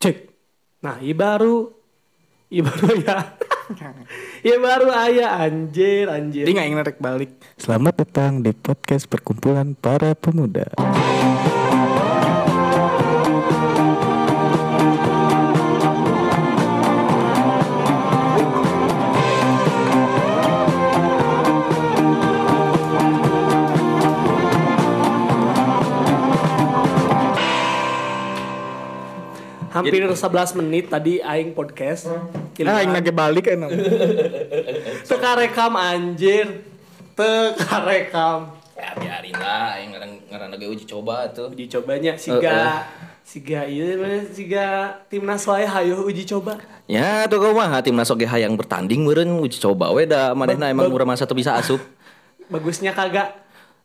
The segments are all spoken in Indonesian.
Cek. Nah, iya baru. Iya baru ya. Iya baru ayah anjir anjir. Jadi nggak ingin narik balik. Selamat datang di podcast perkumpulan para pemuda. Hampir 11 menit tadi aing podcast. Ah, ingin narik balik kan. Teka rekam anjir. Teka rekam. Ya biarin lah, yang ngarang ngarang lagi uji coba tuh. Uji cobanya siga siga iya mana siga timnas wae hayo uji coba. Ya tuh kau mah timnas oge hayang bertanding meureun uji coba we da manehna emang urang masa teu bisa asup. Bagusnya kagak.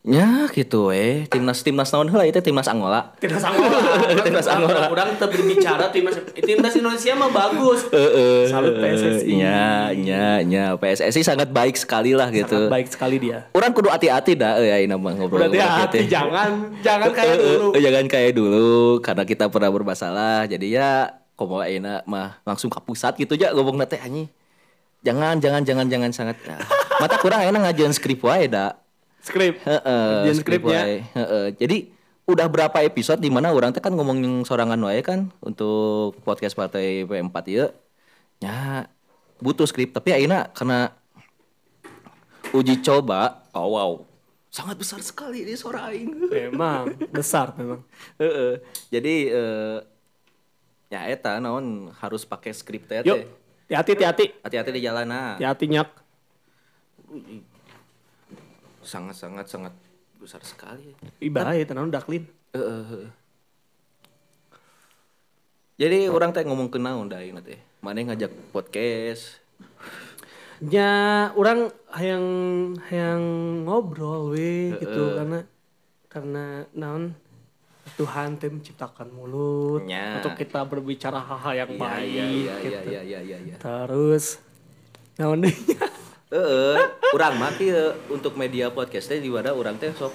Ya gitu eh timnas timnas naon heula itu timnas Angola. Timnas Angola. Timnas Angola. Kurang kita berbicara timnas timnas Indonesia mah bagus. Heeh. Salut PSSI. Nya nya nya PSSI sangat baik sekali lah gitu. Sangat baik sekali dia. Orang kudu hati-hati dah ya ini mah ngobrol. Berarti hati jangan jangan kayak dulu. Eh, jangan kayak dulu karena kita pernah bermasalah. Jadi ya komo ayeuna mah langsung ke pusat gitu aja ngomong teh anjing. Jangan jangan jangan jangan sangat. Ya. Mata kurang enak ngajuan skrip wae da. Skrip. Heeh, skrip skripnya. Heeh. Jadi udah berapa episode di mana orang teh kan ngomongin sorangan wae kan untuk podcast partai P4 ya. Ya butuh skrip tapi ayeuna karena uji coba, oh wow. Sangat besar sekali ini suara aing. Memang besar memang. Heeh. Jadi eh ya eta naon harus pakai skrip teh. Yuk, teh. hati hati Hati-hati di jalan nah. hati nyak. Sangat sangat sangat besar sekali. Ibarat ya tenan daklin. Heeh, heeh. Jadi orang teh ngomong ke naon da ayeuna teh. Mana ngajak podcast. Ya, orang yang yang ngobrol we gitu karena karena naon Tuhan teh menciptakan mulut Nya. untuk kita berbicara hal-hal yang Iya baik iya iya gitu. iya iya iya iya. iya. Terus naon deui nya? Heeh, urang mah kieu untuk media podcast teh di mana urang teh sok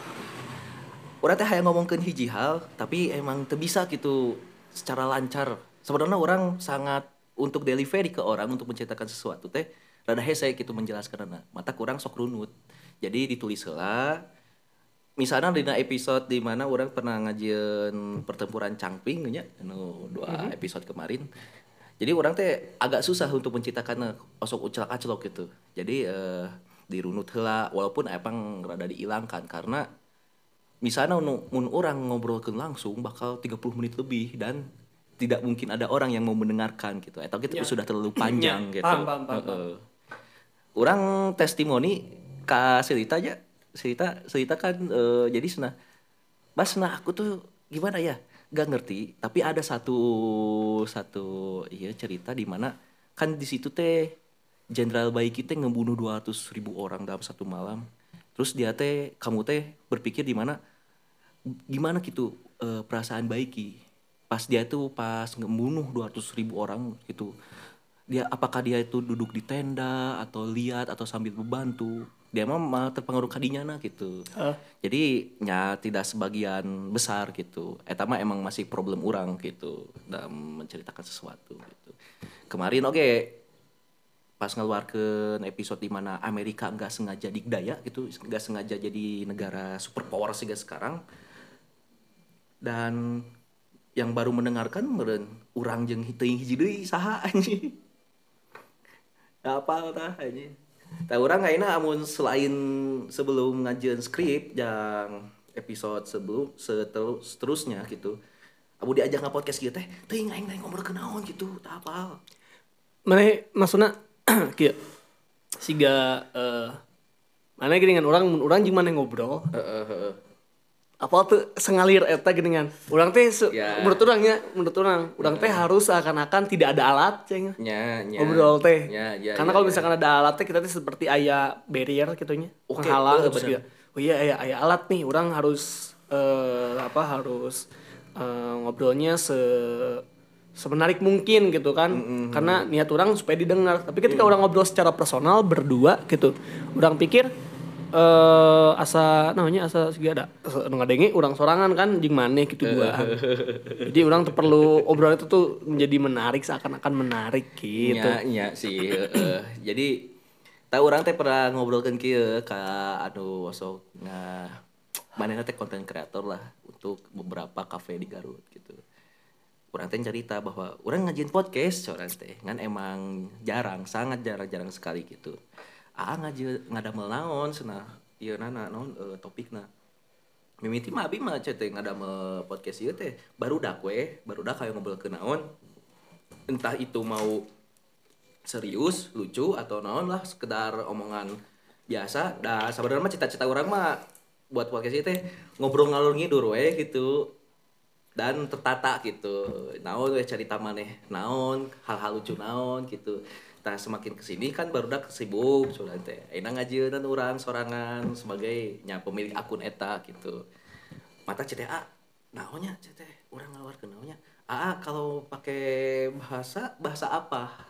urang teh hayang ngomongkeun hiji hal tapi emang teu bisa gitu secara lancar. Sebenarnya orang sangat untuk delivery ke orang untuk menceritakan sesuatu teh rada hese gitu menjelaskan mata kurang sok runut. Jadi ditulis heula misalnya di episode di mana orang pernah ngajian pertempuran cangping nya anu dua episode kemarin jadi orang teh agak susah untuk menciptakan osok ucelak acelok gitu. Jadi eh, dirunut heula walaupun emang rada dihilangkan karena misalnya mun mun orang ngobrolkan langsung bakal 30 menit lebih dan tidak mungkin ada orang yang mau mendengarkan gitu. Atau gitu sudah terlalu panjang Ya, gitu. paham, paham, paham, Heeh. orang testimoni ke cerita aja. Cerita cerita kan eh, jadi sana Bas nah aku tuh gimana ya gak ngerti tapi ada satu satu iya cerita di mana kan di situ teh jenderal baik kita ngebunuh 200 ribu orang dalam satu malam. Terus dia teh kamu teh berpikir di mana gimana gitu eh, perasaan baiki? Pas dia tuh pas ngebunuh 200 ribu orang gitu. Dia apakah dia itu duduk di tenda atau lihat atau sambil membantu dia mah terpengaruh kadinya nah gitu. Eh. jadi ya tidak sebagian besar gitu. Eta mah emang masih problem orang gitu dalam menceritakan sesuatu gitu. Kemarin oke pas ngeluarkan episode di mana Amerika nggak sengaja digdaya gitu nggak sengaja jadi negara superpower sehingga sekarang. Dan yang baru mendengarkan meren urang jeung teuing hiji deui saha anjing. Apa tah anjing tah urang ayeuna amun selain sebelum ngajian skrip yang episode sebelum seterus seterusnya gitu abu diajak nge podcast gitu teh teuing aing aing ngobrol kenaon gitu tak apa. Mana maksudnya kieu siga eh mana geuningan orang mun urang jeung mana ngobrol? Heeh heeh apa tuh sengalir eta geuningan urang teh se- Ya. menurut urangnya menurut urang urang teh harus seakan-akan tidak ada alat ceng nya. Nya ngobrol teh. Nya ya, karena ya, kalau ya. misalkan ada alat teh kita teh seperti aya barrier gitunya Oke, menghalang eh, terus bener. gitu. oh iya aya aya alat nih. Orang harus eh apa harus eh, ngobrolnya se semenarik mungkin gitu kan. Karena niat orang supaya didengar. Tapi ketika orang ngobrol secara personal berdua gitu orang pikir eh asa namanya asa siga ada ngadenge urang sorangan kan jeung maneh gitu duaan. Jadi urang tuh perlu obrolan itu tuh menjadi menarik seakan-akan menarik gitu. Nya, nya sih. heeh. Jadi tahu orang teh pernah ngobrolkan kieu ka anu sok nah manehna teh konten kreator lah untuk beberapa kafe di Garut gitu. Orang teh cerita bahwa orang ngajin podcast orang teh kan emang jarang, sangat jarang-jarang sekali gitu. Ah ngaji ngadamel naon cenah ieu nana naon eh, topikna. Mimiti mah abi mah cete ngadamel podcast ieu teh barudak we, barudak kayak ngobrol ke naon. Entah itu mau serius lucu atau naon lah sekedar omongan biasa dah sebenarnya mah cita-cita orang mah buat podcast itu teh ngobrol ngalur ngidur we gitu dan tertata gitu naon we cerita maneh naon hal-hal lucu naon gitu Nah semakin ke sini kan baru dah sibuk sudah teh. Enak ngajieun orang sorangan sebagai nya pemilik akun eta gitu. Mata CTA naonnya CT orang ngeluar ke naonnya ah kalau pakai bahasa bahasa apa?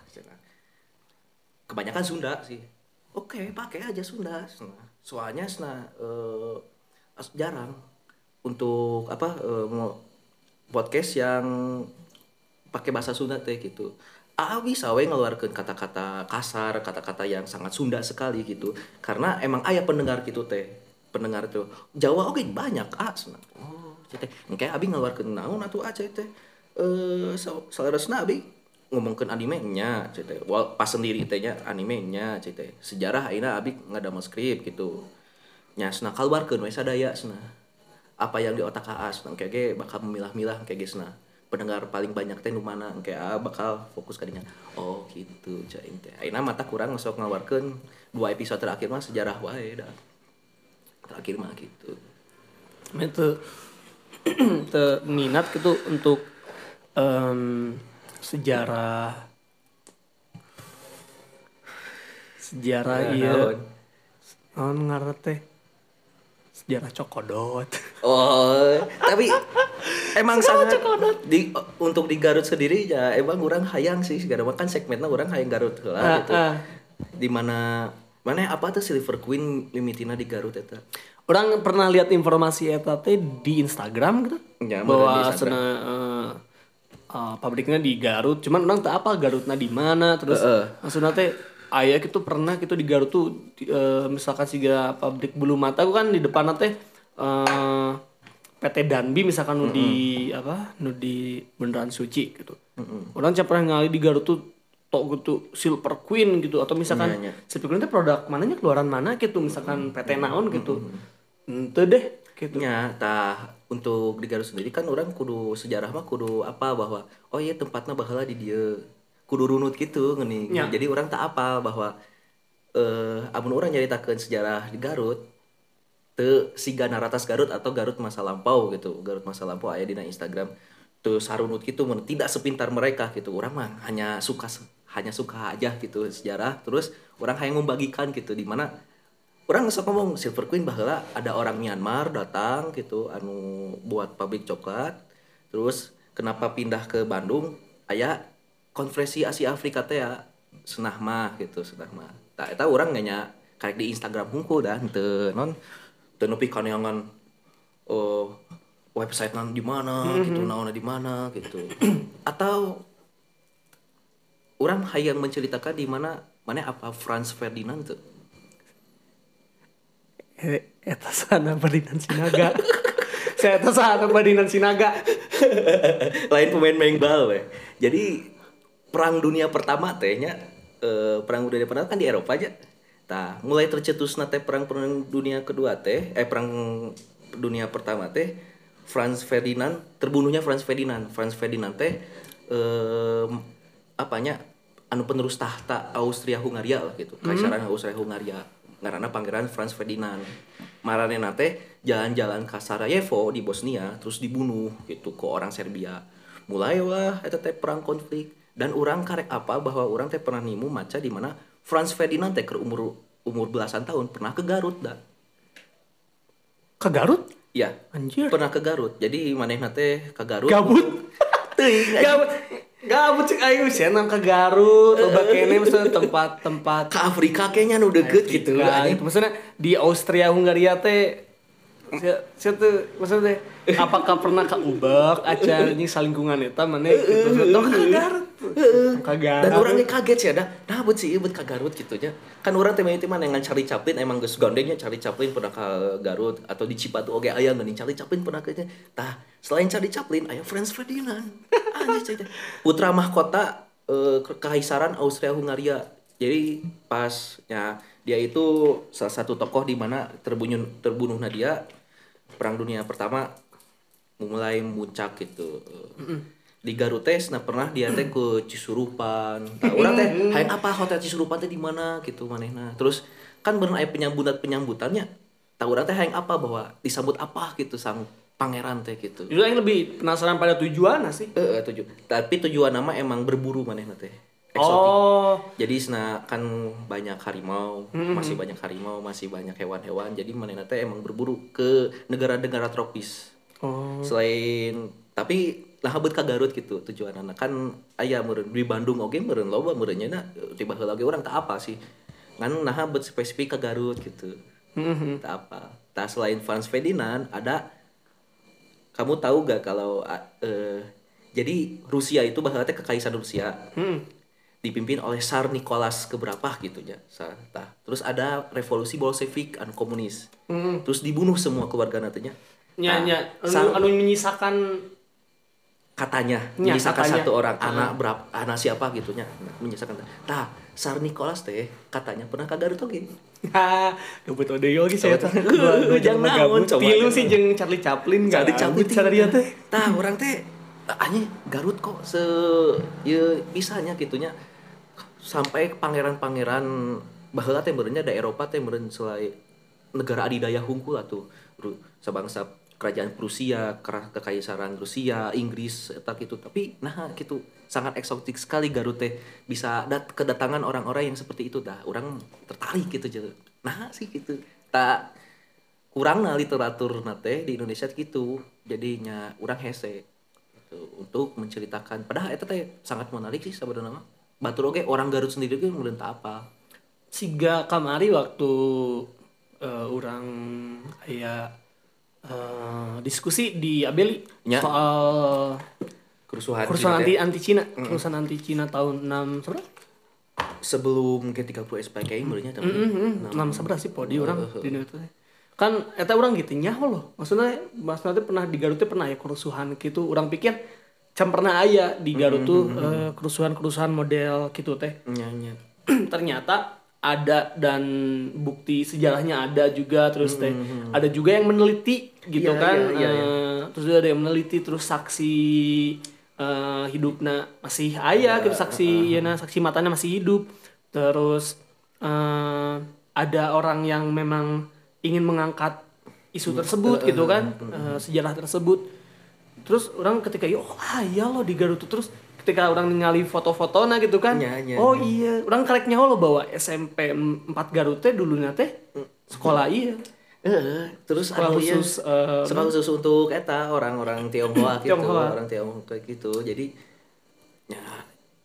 Kebanyakan Sunda sih. Oke pakai aja Sunda. Soalnya nah eh, jarang untuk apa eh, mau podcast yang pakai bahasa Sunda teh gitu Ah bisa we ngeluarkan kata-kata kasar, kata-kata yang sangat Sunda sekali gitu. Karena emang ayah pendengar gitu teh. Pendengar tuh Jawa oke banyak ah. cenah. Oh, teh. Engke abi ngeluarkeun naon atuh ah teh. Eh so, abi ngomongkeun animenya teh. Wal pas sendiri teh nya animenya teh. Sejarah ayeuna abi ngadamel skrip gitu. Nya cenah kaluarkeun we sadaya cenah. Apa yang di otak Aas nang kege bakal memilah-milah kege cenah pendengar paling banyak teh nu mana engke ah bakal fokus kadinya oh gitu cing teh. Ayeuna mata kurang sok ngaluarkeun dua episode terakhir mah sejarah wae dah. Terakhir mah gitu. Itu te minat gitu untuk em, sejarah sejarah Nah, iya. naon? Ngaran teh sejarah cokodot. Oh tapi emang sangat di untuk di Garut sendiri ya emang orang hayang sih segala kan segmennya orang hayang Garut lah Ah, gitu. ah. di mana mana apa tuh Silver Queen mimitina di Garut eta? Orang pernah lihat informasi eta teh di Instagram gitu. Ya, bahwa sana eh, eh, pabriknya di Garut. Cuman orang tak apa Garutnya di mana terus Heeh. maksudnya teh ayah gitu pernah gitu di Garut tuh di- eh, misalkan siga pabrik bulu mata gua kan di depan teh eh, PT Danbi misalkan nu di apa nu di beneran suci gitu. Orang cak pernah ngali di Garut tuh tok gitu Silver Queen gitu atau misalkan Iya, iya. Silver Queen itu produk mananya keluaran mana gitu misalkan PT naon gitu. Ente deh gitu. Nya tah untuk di Garut sendiri kan orang kudu sejarah mah kudu apa bahwa oh iya tempatnya bahala di dia kudu runut gitu ngeni Ya. jadi orang tak apa bahwa eh amun orang nyaritakeun sejarah di Garut te siga naratas Garut atau Garut masa lampau gitu. Garut masa lampau aya dina Instagram. Tuh sarunut gitu mun tidak sepintar mereka gitu. Orang mah hanya suka hanya suka aja gitu sejarah. Terus orang hanya membagikan gitu di mana orang ngesok ngomong Silver Queen bahwa ada orang Myanmar datang gitu anu buat pabrik coklat. Terus kenapa pindah ke Bandung? Aya konferensi Asia Afrika teh ya senah mah gitu senah mah. Tak eta orang nganya karek di Instagram hungkul dah teu non? Teu nepi kaneangan oh website nan di mana gitu naon di mana gitu. Atau orang hayang menceritakan di mana mana apa Franz Ferdinand tuh? Eh, eta sana badinan sinaga. Saya eta sana badinan sinaga. Lain pemain main bal weh. Jadi perang dunia pertama tehnya eh, perang dunia pertama kan di Eropa aja. Nah, mulai tercetus teh perang perang dunia kedua teh eh perang dunia pertama teh Franz Ferdinand terbunuhnya Franz Ferdinand. Franz Ferdinand teh eh, apanya anu penerus tahta Austria Hungaria lah gitu. Kaisaran Austria Hungaria. Ngaranna pangeran Franz Ferdinand. Maranena teh jalan-jalan ke Sarajevo di Bosnia terus dibunuh gitu ke orang Serbia. Mulailah eta teh perang konflik dan orang karek apa bahwa orang teh pernah nimu maca di mana Franz Ferdinand teh ke umur umur belasan tahun pernah ke Garut dah. ke Garut? Ya, anjir. Pernah ke Garut. Jadi manehna teh ke Garut. gabut. Teuing, gabut. Gabut cek ayo senang ke Garut, loba kene misalnya tempat-tempat ke Afrika kayaknya nu deket gitu itu maksudnya di Austria Hungaria teh saya, saya tuh maksudnya apakah pernah ke Ubak aca ini salingkungan eta mana? Gitu Tong ke Garut ke Garut dan orangnya kaget sih ada. Nah buat sih buat ke Garut gitu nya. Kan orang temen itu mana yang cari Chaplin emang geus gandengnya cari Chaplin pernah ke Garut. Atau di Cipatu oke aya nggak cari Chaplin pernah ke tah selain cari Chaplin aya Franz Ferdinand. Anjir cerita putra mahkota eh, ke- kekaisaran Austria Hungaria. Jadi pas ya dia itu salah satu tokoh di mana terbunuh terbunuhnya dia perang dunia pertama mulai muncak gitu. Di Garut teh nah pernah dia teh ke Cisurupan. Nah, orang teh hayang apa hotel Cisurupan teh di mana? Gitu manehna. Terus kan bener aya penyambutan penyambutannya. Tahu orang teh hayang apa? Bahwa disambut apa gitu sang pangeran teh gitu. Itu yang lebih penasaran pada tujuan sih eh eh, tuju tapi tujuan nama emang berburu manehna teh eksotik oh. Jadi sena kan banyak harimau masih banyak harimau masih banyak hewan-hewan. Jadi manehna teh emang berburu ke negara-negara tropis. Oh. Selain tapi lah habet ka Garut gitu tujuan anak kan aya meureun di Bandung oge meureun loba meureun nya tiba heula ge urang tak apa sih? Kan nah habet spesifik ke Garut gitu. Tak apa? Tak selain Franz Ferdinand ada kamu tahu gak kalau eh, jadi Rusia itu bahwa teh kekaisaran Rusia dipimpin oleh Tsar Nicholas keberapa gitu ya terus ada revolusi Bolshevik anu komunis. Terus dibunuh semua keluarga nantinya. Nya nya anu, sang- anu menyisakan katanya Ya, menyisakan katanya. satu orang anak berapa anak siapa gitunya menyisakan. Tah Tsar Nicholas teh katanya pernah ke Garut oge ha gabut ode lagi saya teh jangan naon, coba. tilu sih jeung Charlie Chaplin cabut cara dia teh. Tah orang teh hanya Garut kok se ya bisanya gitunya sampai pangeran-pangeran baheula teh beureunya da Eropa teh selain negara adidaya hungkul atuh Ru- sabangsa kerajaan Prusia, kekaisaran Rusia, Inggris eta gitu. Tapi nah gitu sangat eksotik sekali Garut teh bisa dat kedatangan orang-orang yang seperti itu dah. Orang tertarik gitu jadi. Nah sih gitu. Tak kurang nah literatur nate di Indonesia gitu jadinya orang hese untuk menceritakan padahal itu teh sangat menarik sih sebenarnya batur oke orang Garut sendiri meureun teu apa? Siga kamari waktu eh, orang kayak eh, diskusi di Abeli Ya. soal kerusuhan kerusuhan anti anti Cina kerusuhan anti Cina tahun 6 seberapa? sebelum G30 SPKI menurutnya tapi Mm-hmm. enam sebelas sih podi orang di itu kan eta orang gitu nyaho loh. Maksudnya mas nanti pernah di Garut pernah ya kerusuhan gitu. Orang pikir can pernah aya di Garut tuh eh, kerusuhan-kerusuhan model gitu teh. Nyanyi ternyata ada dan bukti sejarahnya ada juga terus teh ada juga yang meneliti gitu Iya, kan. iya, iya, eh, terus juga ada yang meneliti terus saksi eh, hidupnya masih ayah gitu saksi ya nah saksi matanya masih hidup. Terus eh, ada orang yang memang ingin mengangkat isu tersebut gitu kan eh, sejarah tersebut terus orang ketika oh ah iya loh di Garut tuh." terus ketika orang ningali foto-foto nah gitu kan Nya, nya, oh iya orang kareknya lo bahwa SMP 4 Garut teh dulunya teh sekolah iya Eh, terus Sekolah anu ieu, khusus, eh, sekolah khusus untuk eta orang-orang Tionghoa gitu, Tionghoa. orang Tionghoa kayak gitu. Jadi ya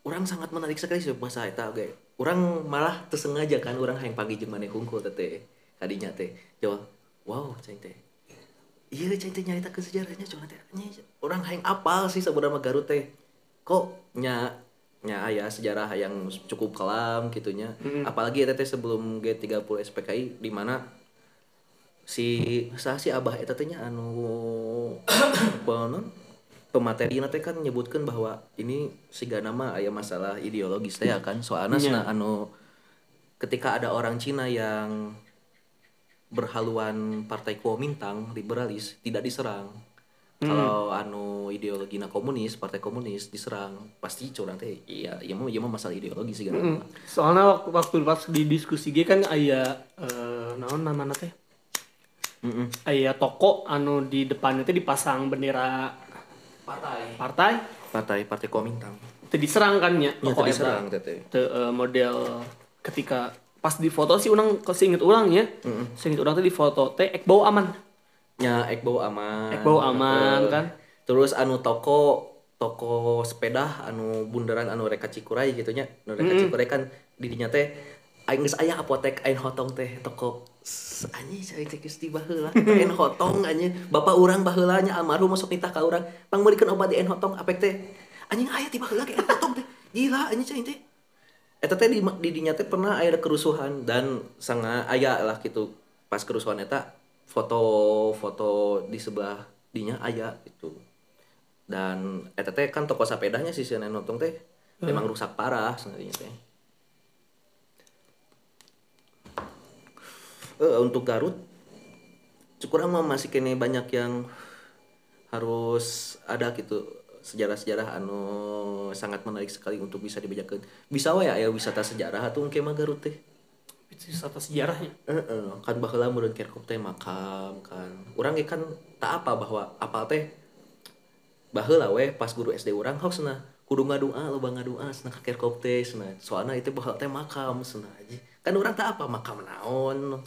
orang sangat menarik sekali sih bahasa eta oge. Orang malah tersengaja kan orang yang pagi jeung maneh hungkul teh teh kadinya teh. Jawab, wow teh. Iya cai teh nyarita ke sejarahnya cuma teh orang hayang apal sih sebenarnya Garut teh. Kok nya nya aya sejarah yang cukup kelam gitunya. Apalagi eta teh sebelum G30 SPKI di mana si sa si abah eta teh nya anu pemateri teh kan menyebutkan bahwa ini siga nama aya masalah ideologis teh ya kan soalnya Iya. sana anu ketika ada orang Cina yang berhaluan partai Kuomintang liberalis tidak diserang kalau anu ideologi komunis partai komunis diserang pasti curang teh iya iya mah iya mah masalah ideologi sih kan soalnya waktu, waktu pas di diskusi G kan aya eh, naon namanya teh? Mm-mm. aya toko anu di depannya teh dipasang bendera partai. Partai? Partai partai Kuomintang. Teu diserang kan nya? Nya toko eta. diserang teh. Teh. Teu, eh, model ketika pas di foto sih orang seinget orang ya seinget orang tuh di foto teh ek bau aman nya ek bau aman. Ek bau aman, Eh, kan? terus anu toko toko sepeda anu bundaran anu reka Cikuray gitu nya. Anu reka Cikuray kan di dinya teh aing geus aya apotek ain hotong teh toko. Anjing saya teh geus di baheula ain hotong anjing. Bapak urang baheula nya almarhum masuk nitah ka urang. Pangmulikeun obat di ain hotong apek teh anjing aya ti baheula ain hotong teh. Gila anjing cai teh. Eta teh di di dinya teh pernah aya kerusuhan dan sangat aya lah gitu. Pas kerusuhan eta foto-foto di sebelah dinya aya gitu. Dan eta teh kan toko sepedanya si Senen teh memang rusak parah sebenarnya teh. Eh, untuk Garut cukup mah masih kene banyak yang harus ada gitu. Sejarah-sejarah anu sangat menarik sekali untuk bisa dibacakan bisa wae ya wisata sejarah atau mungkin mah Garut teh? Itu wisata sejarahnya. Heeh, kan baheula meureun kerkop teh makam kan. Urang ge kan tak apa bahwa apa teh baheula we pas guru SD urang hoks cenah kudu ngadua loba ngadua cenah ka kerkop teh cenah. Soalna itu baheula teh makam cenah aja. Kan urang tak apa makam naon.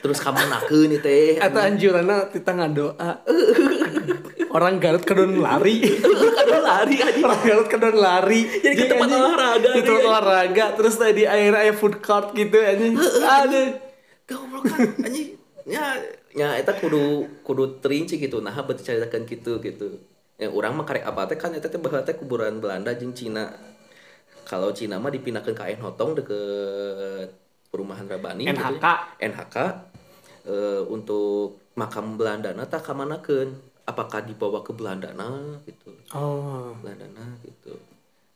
Terus kamanakeun ieu teh. Eta anjuranna kita ngadoa. Orang Garut kedon lari. Kadang lari aja. Orang Garut kedon lari. Jadi ke tempat anjing, olahraga Di tempat olahraga terus tadi air air food court gitu anjing. Aduh. Goblok kan anjing. Ya ya eta kudu kudu terinci gitu. Nah, beuti caritakeun kitu gitu. Ya urang mah karek apa teh kan eta teh baheula teh kuburan Belanda jeung Cina. Kalau Cina mah dipindahkeun ka Ain Hotong deket perumahan Rabani gitu NHK. ya. NHK eh, untuk makam Belandana tak kamanakeun apakah dibawa ke Belandana gitu. Oh. Belandana gitu.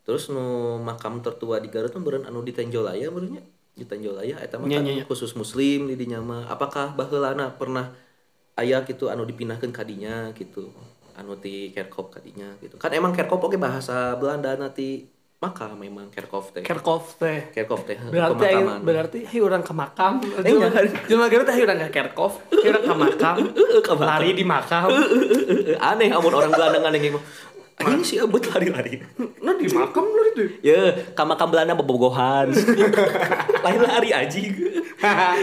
Terus nu makam tertua di Garut mah beureun anu di Tenjolaya beureunnya di Tenjolaya eta mah Nya, kan nya, nya. khusus muslim di dinya mah. Apakah baheulana pernah aya gitu anu dipindahkeun kadinya gitu? Anu ti Kerkop kadinya gitu. Kan emang Kerkop oke bahasa Belanda nanti makam memang Kerkop teh Kerkhoff teh. Kerkop teh Berarti pemakaman. berarti hey orang ke makam. Cuma cuma Garut hey orang ke hey orang ke makam. Ke. Lari di makam. aneh amun orang Belanda ngadeng mah anjing sih abut lari-lari Nah di makam lu itu. Ya, ka makam Belanda bobogohan. Lain lari aji.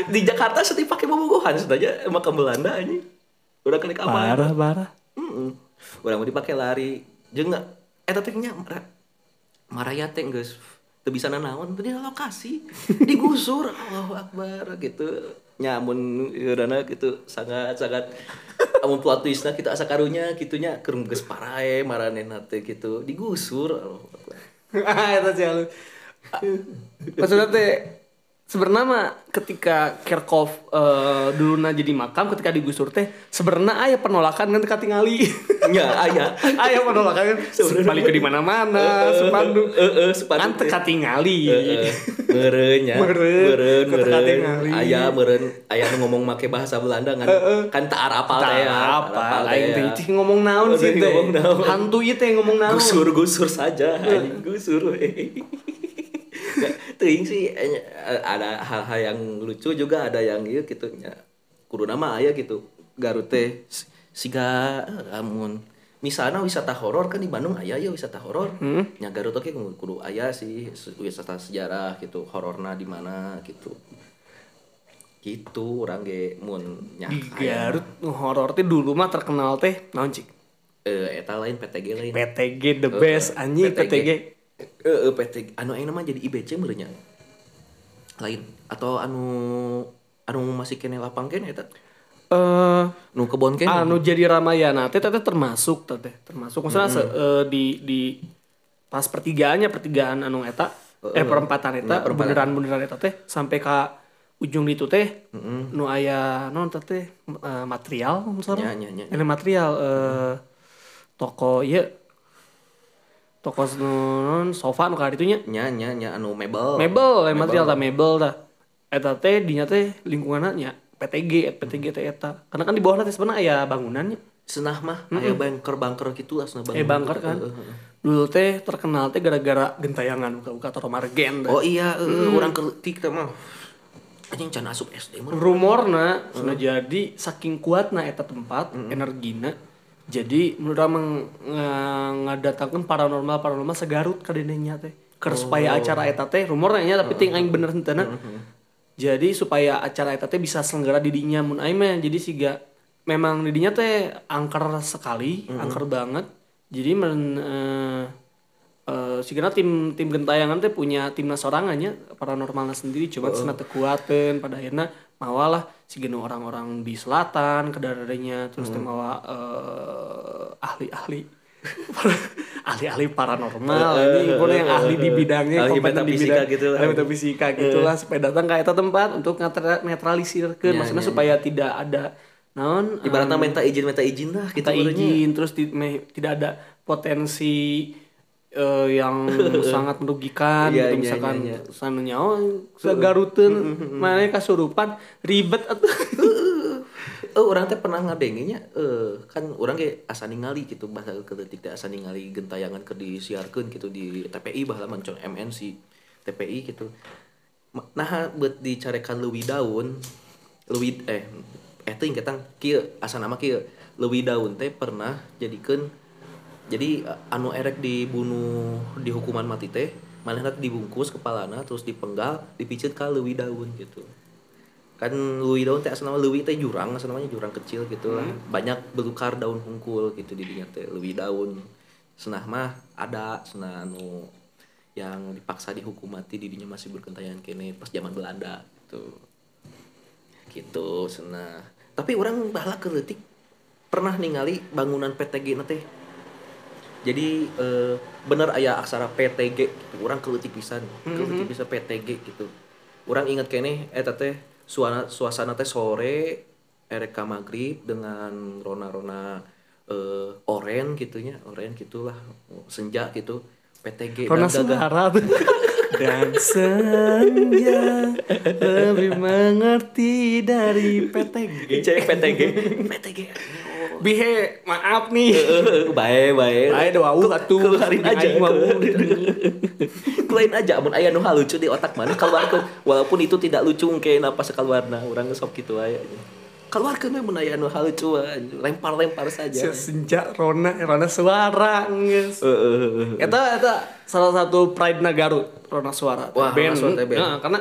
Di Jakarta setiap pakai bobogohan saja makam Belanda aja. Udah kali kamar. Parah, parah. Heeh. Urang mau dipakai lari. Jeung enggak eta teh nya mara- maraya teh geus teu bisa nanaon di lokasi digusur Allahu Akbar gitu. Nya amun urana gitu sangat sangat. Amun plot twistna kita asa karunya gitunya. Keur geus parae maranehna teh gitu digusur Allahu Akbar. Eta sih lu. Maksudnya teh sebenarnya mah ketika Kerkhoff eh, dulu jadi makam ketika digusur teh sebenarnya aya penolakan kan teka tingali. nya aya aya penolakan kan balik ke di mana-mana spanduk. Heeh, Kan spanduk teh. teka tingali. meureun nya Meureun. meureun Ku teka meureun tingali. aya meureun aya nu ngomong make bahasa Belanda kan kan tak arapal teh ya apa? Lain teh teh ya. cing ngomong naon sih teh. Hantu ieu teh ngomong naon. gusur gusur saja gusur we. Teuing sih eh, ada hal-hal yang lucu juga ada yang ieu gitu nya kudu nama aya gitu Garut teh siga eh, amun misalnya wisata horor kan di Bandung aya ya wisata horor nya Garut oke kudu aya sih wisata sejarah gitu hororna di mana gitu gitu orang ge mun nya Di. Garut horor teh dulu mah terkenal teh naon cik? eh eta lain PTG lain PTG the best anjing PTG. Eh, eh, PT anu mah jadi IBC meureunnya. Lain atau anu anu masih kene lapang kene eta. Eh Nu kebon kene. anu jadi Ramayana teh teh termasuk teh termasuk maksudnya se- eh, di di pas pertigaannya pertigaan anu eta eh perempatan eta perempatan. beneran beneran eta teh sampai ka ujung itu teh nu aya non teh teh eh, material misalnya Nya, nya, nya. Ini material eh toko ieu toko non sofa nu ka ditu nya nya nya anu mebel. mebel eh, material tah mebel tah. Eta teh dinya teh lingkunganna nya PTG PTG teh eta. Karena kan di bawahna teh sebenarnya aya bangunannya. Senah mah aya bunker-bunker gitu asna eh bangker kan. Dulu teh terkenal teh gara-gara gentayangan buka-buka atau margen Oh iya, eh, urang keutik teh mah. Anjing can asup SD mah. rumorna sudah jadi saking kuatna eta tempat energina jadi menurut orang meng- nga- ngadatangkeun paranormal paranormal segarut ka dinenya teh. Keur supaya acara eta teh rumorna nya tapi ting aing bener henteu jadi supaya acara eta teh bisa selenggara di dinya mun aing mah. Jadi siga memang di dinya teh angker sekali angker banget. Jadi men eh eh, sigana tim tim gentayangan teh punya timnas sorangannya paranormalnya sendiri. Cuma teu kuateun pada akhirnya mawalah sigana orang-orang di selatan kedararinya terus teh mawa eh, ahli-ahli. Ahli-ahli paranormal ini pokoknya yang ahli di bidangnya Ahli kompeten di bidang gitu ahli metafisika gitulah supaya datang ke eta tempat untuk netra- netralisir maksudnya supaya tidak ada naon Ibaratnya minta izin minta izin lah gitu kita urangnya. izin terus di- me- tidak ada potensi eh, yang sangat merugikan Iya, gitu iya, misalkan iya, iya. sana nyawa segaruteun mana kasurupan ribet atuh Oh, orang teh pernah ngadenginya eh kan orang kayak asa ningali gitu bahasa kedetik teh asa ningali gentayangan ke disiarkeun gitu di TPI baheula mancung MNC TPI gitu. Nah, buat dicarekan leuwih daun, leuwih eh eh teuing ketang kieu asa nama kieu. Leuwih daun teh pernah jadikeun jadi eh, anu erek dibunuh di hukuman mati teh manehna dibungkus kepalana terus dipenggal dipiceut ka leuwih daun gitu. Kan leuwih daun teh asal nama leuwih teh jurang asal namanya jurang kecil gitu lah. Banyak belukar daun hungkul gitu di dinya teh leuwih daun. Senah mah ada senah anu yang dipaksa dihukum mati di dinya masih berkentayangan kene pas zaman Belanda gitu. Gitu senah. Tapi orang bahala keletik pernah ningali bangunan PTG na teh jadi eh, bener aya aksara PTG gitu. orang keletik pisan keletik bisa PTG gitu. Orang ingat kene eta teh suasana suasana teh sore erek maghrib dengan rona-rona eh, oren gitunya oren gitulah senja gitu PTG Rona suara dan senja lebih mengerti dari PTG cek PTG PTG bihe maaf nih. Bae bae Ayo doa uh atuh keluarin aja keluarin aja. Mun aya nu lucu di otak mana? Keluarkan walaupun itu tidak lucu kayak apa sekeluarna orang sok gitu aya keluarkan we mun aya nu lucu lempar-lempar saja. Senja Rona Rona suara geus Heeh. Eta eta salah satu pride na Garut Rona Suara. Wah, Rona Suara teh band. Nah, karena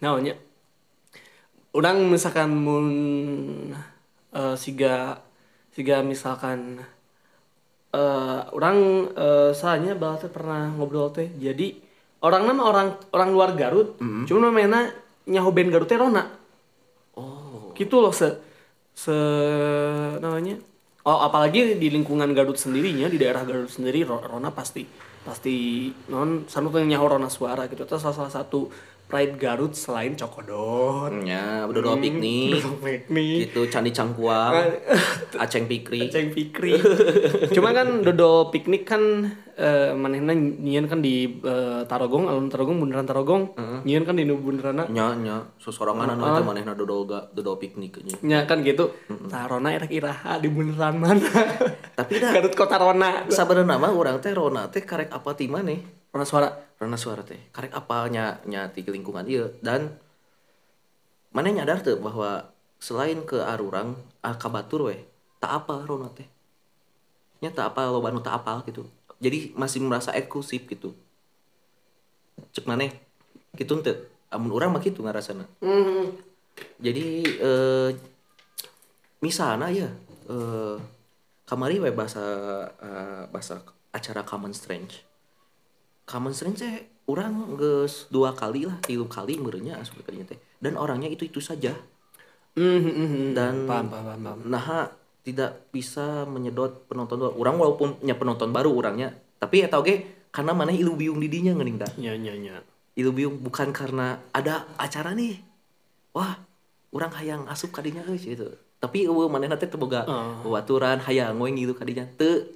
naonnya Urang misalkan mun eh, siga siga misalkan eh orang eh soalnya bahwa teh pernah ngobrol teh jadi orang nama orang orang luar Garut cuma namanya nyaho band Garut teh Rona. Oh. Gitu loh se se namanya. Oh apalagi di lingkungan Garut sendirinya di daerah Garut sendiri Ro- Rona pasti pasti non sanu teh nyaho Rona suara gitu. Itu salah, salah satu pride Garut selain Cokodot nya udah doa piknik. piknik. Gitu candi cangkuang aceng pikri Ceng Fikri. Cuma kan dodo piknik kan eh, manehna nyieun kan di eh, Tarogong alun Tarogong bundaran Tarogong. Nyieun kan di nu bundaranna nya nya sesorangan anu teh manehna dodol ga dodol piknik nya. Nya kan gitu. Nah Rona erek iraha di bundaran mana? Tapi dah Garut kota Rona sabenerna mah urang teh Rona teh karek apa ti maneh Rona suara. Rana suara teh. Karek apa nya nya ti lingkungan ieu? Dan mana nyadar tuh bahwa selain ke arurang ah, ka batur we tak apa Rona teh. Nya tak apa lo nu tak apal gitu jadi masih merasa eksklusif gitu. Cek maneh gitu teu amun urang mah gitu ngarasana. Jadi eh misalnya ya eh kamari we bahasa eh, bahasa acara Common Strange. Common Strange teh orang geus dua kali lah tilu kali merenya sebenarnya teh. Dan orangnya itu itu saja dan paham paham paham nah tidak bisa menyedot penonton baru. orang walaupun punya penonton baru orangnya tapi ya tau ge karena mana ilu biung didinya ngeuning dah? Nya nya nya ilu biung bukan karena ada acara nih. Wah orang hayang asup kadinya euy gitu. Tapi eueuh manehna teh teu boga baturan hayang ngoeng gitu kadinya. Teu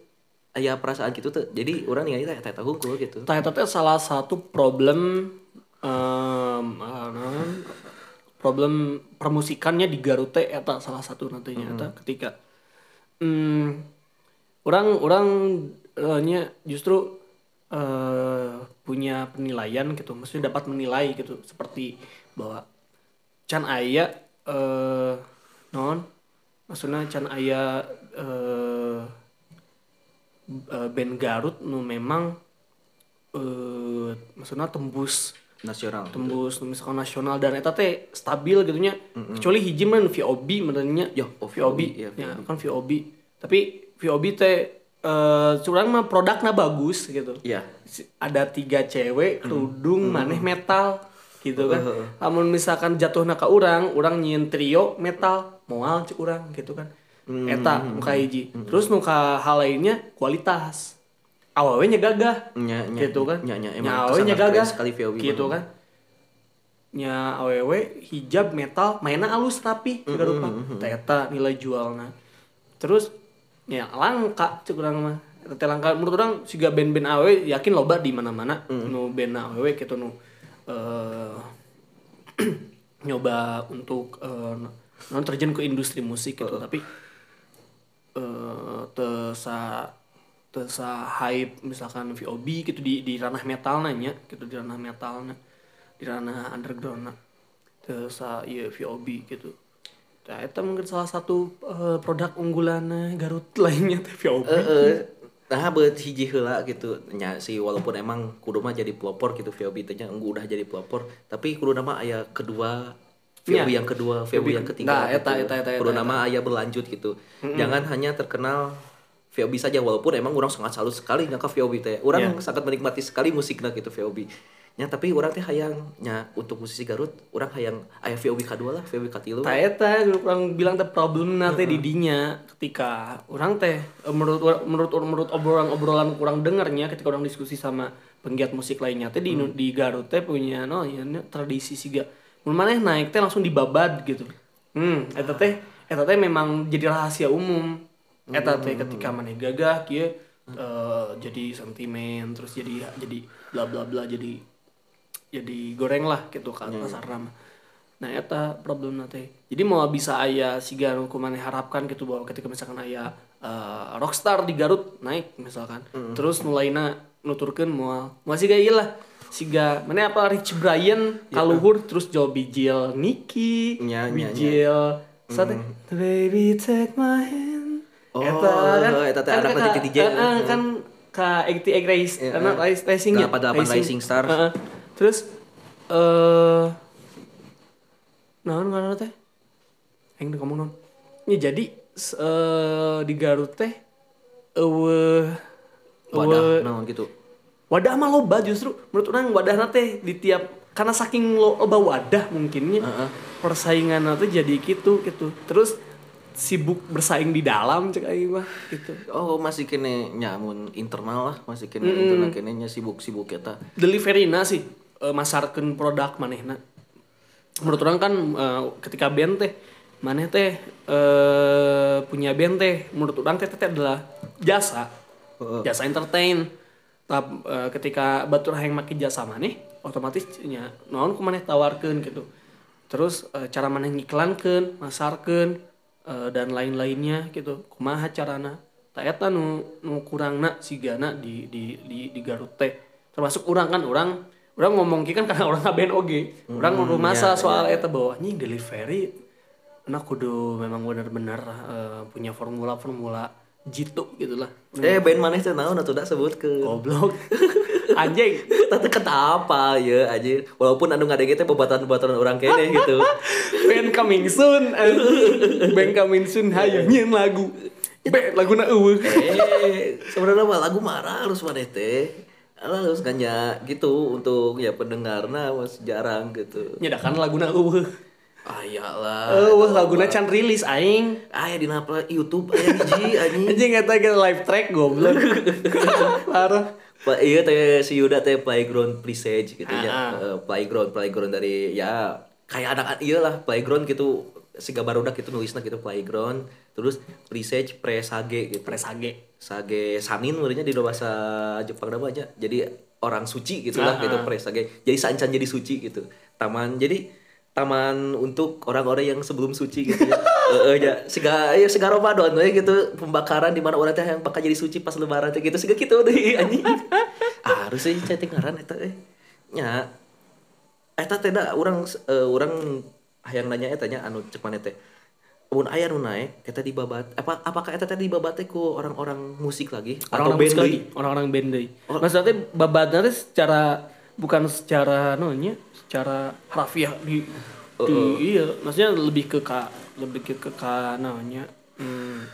aya perasaan gitu tuh jadi orang ningali teh eta hungkul gitu. Tah eta teh salah satu problem em, eh, problem permusikannya di Garut teh eta salah satu nantinya. Eta ketika hmm, orang orang eh, nya justru eh, punya penilaian gitu. Maksudnya dapat menilai gitu. Seperti bahwa can aya eh non maksudnya can aya eh, band Garut nu memang eh maksudnya tembus nasional tembus nu misalkan nasional dan eta teh stabil gitu nya kecuali hiji mah VOB menurutnya. Ya, oh, VOB iya, ya kan VOB tapi VOB teh eh curang mah produknya bagus gitu. Iya. Si- ada tiga cewek kerudung maneh metal gitu kan. Heeh. namun misalkan jatuhna ke orang orang nyin trio metal moal cek orang gitu kan. Eta muka hiji. Terus nuka hal lainnya kualitas awalnya gagah Nya, nya, gitu kan. nya, nya, emang nya awalnya kesangat gagah keren sekali VOB gitu kan. nya awewe hijab metal mainnya halus tapi juga rupa eta nilai jualnya. Terus ya langka cek urang mah. Teh langka. Menurut orang siga band-band awewe yakin loba di mana-mana. Nu band awewe gitu nu eh nyoba untuk eh, non terjun ke industri musik gitu. Tapi eh tesa tesa hype misalkan VOB gitu di di ranah metal nanya gitu di ranah metalnya di ranah underground tesa iya VOB gitu Nah, itu mungkin salah satu eh, produk unggulan Garut lainnya teh VOB. Heeh. Nah, buat hiji heula gitu. Nya sih walaupun emang kudu mah jadi pelopor gitu VOB teh nya enggu udah jadi pelopor, tapi kudu nama aya kedua VOB Nya. yang kedua, VOB yang ketiga. Nah, gitu. eta, eta, eta, eta, Kudu eta. nama aya berlanjut gitu. Jangan hanya terkenal VOB saja walaupun emang orang sangat salut sekali nya ka VOB teh. Orang Iya. sangat menikmati sekali musiknya gitu VOB. Nya tapi orang teh hayang nya untuk musisi Garut, orang hayang aya VOB kedua lah, VOB katilu. Tah eta orang bilang teh problem teh di dinya ketika orang teh eh, menurut menurut menurut obrolan-obrolan kurang dengarnya ketika orang diskusi sama penggiat musik lainnya teh di di Garut teh punya no ya tradisi siga mun maneh naik teh langsung dibabad gitu. Hmm, eta teh eta teh memang jadi rahasia umum. Eta teh ketika maneh gagah kieu eh, jadi sentimen terus jadi jadi bla bla bla jadi jadi goreng lah gitu kan pasar mah. Nah eta problem teh. Jadi mau bisa aya siga nu kumaneh harapkan gitu bahwa ketika misalkan aya eh, rockstar di Garut naik misalkan. Terus nulaina nuturkeun moal moal siga ieu lah. Siga mana apa Rich Brian kaluhur terus jauh bijil Nicky, Nya, nya, nya. bijil sate baby take my hand. Oh, eta teh anak ka- petit DJ. eh, eh, kan ka 88 Race, Iya, anak. Race- Racing ya. 88 Rising Star. Heeh. Terus eh naon ngaranna teh? Yang ngomong naon? Ya jadi eh di Garut teh eueuh Wadah, naon gitu. wadah mah loba justru menurut orang wadah teh di tiap karena saking lo- loba wadah mungkinnya Heeh. persaingan teh jadi gitu gitu terus sibuk bersaing di dalam cek aing mah gitu. Oh masih kene nyamun internal lah masih kene internal kene nya sibuk-sibuk eta. delivery na sih eh, masarkeun produk manehna menurut orang kan eh, ketika band teh maneh teh eh, punya band teh menurut orang teh teh adalah jasa. Jasa entertain. Tap, eh, ketika batur hayang make jasa maneh otomatis nya naon ku maneh tawarkeun gitu. Terus eh, cara maneh ngiklankeun masarkeun eh, dan lain-lainnya gitu. Kumaha carana? Tak eta nu nu kurangna sigana di di di di Garut teh. Termasuk orang kan orang orang ngomong kan karena orang ngaben oge. Orang Hmm, masa ya, soal eta bahwa anjing delivery anak kudu memang bener-bener eh, punya formula-formula jitu gitu lah Eh band maneh teh naon atuh da sebut ke. goblok anjing. Tante kata apa? Ya aja walaupun anu ngadege teh bebatan-bebatan orang kene gitu. band coming soon anjing. band coming soon hayu nyeun lagu. Be, laguna eueuh. Eh sebenarnya mah lagu marah harus maneh teh. Harus ganya gitu untuk ya pendengarna mas jarang gitu. nyedakan laguna eueuh. Ah iyalah. eueuh laguna can rilis aing. Aya di napa YouTube aya hiji anjing. anjing eta live track goblok. Parah Pak iya teh si Yuda teh playground presage gitu ya. Ah, Eh, playground playground dari ya kayak anak iya lah playground gitu si barudak gitu nulisna gitu playground terus presage presage gitu. presage Sage sanin sebenarnya di bahasa Jepang nama aja. Jadi orang suci gitu lah Ah, gitu ah. presage. Jadi sancan jadi suci gitu. Taman jadi taman untuk orang-orang yang sebelum suci gitu ya. Heeh ya, siga ya siga Ramadan we gitu pembakaran di mana orang teh yang bakal jadi suci pas lebaran teh gitu siga gitu deh anjing. harus sih chatting ngaran eta eh. Nya eta teh da urang eh, urang hayang nanya eta nya anu cek maneh teh. Mun aya nu naik eta dibabat apa apakah eta teh dibabat teh ku orang-orang musik lagi orang-orang band musik deui? lagi orang-orang band deui maksudnya babadna teh secara bukan secara nonya secara harfiah di, di iya maksudnya lebih ke ka lebih ke ke ka namanya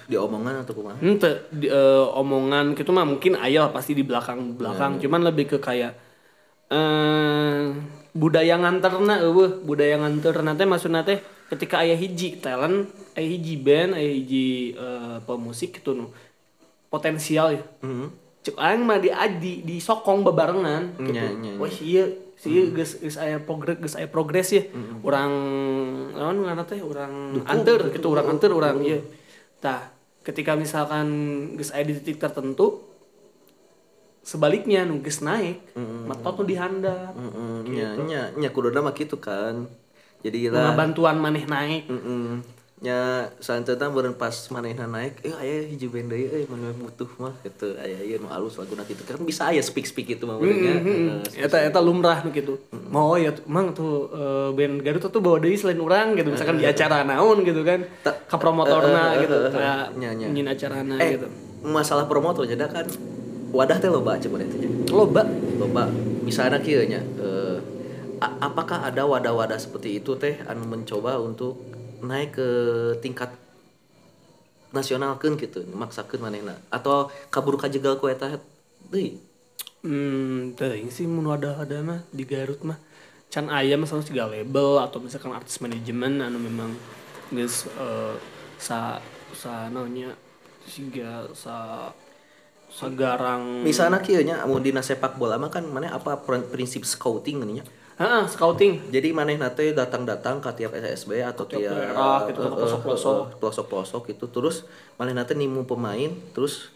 di omongan atau kumaha Ente di, eh, omongan gitu mah mungkin ayah pasti di belakang belakang. Cuman lebih ke kayak eh budaya nganterna eueuh budaya nganterna teh maksudna teh ketika ayah hiji talent ayah hiji band ayah hiji eh, pemusik gitu nu potensial ya. Cek aing mah di di disokong bebarengan gitu. Nya, nya. wah iya sih geus geus aya progres geus aya progres ya urang naon ngaranna teh? Urang anter gitu urang anter urang ieu. Tah ketika misalkan geus aya di titik tertentu sebaliknya nu geus naik matot nu dihandap. Heeh, nya nya nya kuduna mah gitu kan. Jadi lah. Bantuan maneh naik. Heeh. Nya santeuna beureun pas manehna naik eh aya hiji band deui euy mun butuh mah gitu. Aya ieu nu alus laguna kitu. Kan bisa aya speak speak itu mah beurang nya Heeh. eta eta lumrah nu gitu mau ya mang tuh eh, band Garut tuh bawa deui selain urang gitu. Misalkan di acara naon gitu kan ka promotorna eh, eh, gitu eh, eh, nya, nya. nyin acarana eh gitu. masalah promotor jadi kan wadah teh loba coba itu nya. Loba? Loba. Misalnya kieu nya eh, apakah ada wadah-wadah seperti itu teh anu mencoba untuk naik ke tingkat nasional kan gitu maksakeun manehna. Atau kabur kajegal ku eta deui. Hmm, teuing sih mun ada ada mah di Garut mah. Can aya misalnya siga label atau misalkan artis manajemen anu memang geus eh, sa sa naonnya siga sa sagarang misalnya kieu nya mun dina sepak bola mah kan maneh apa prin- prinsip scouting nya Heeh, scouting jadi maneh nate datang-datang ke tiap SSB atau tiap daerah gitu, ke eh, eh, pelosok-pelosok. eh, pelosok-pelosok gitu terus maneh nate nimu pemain terus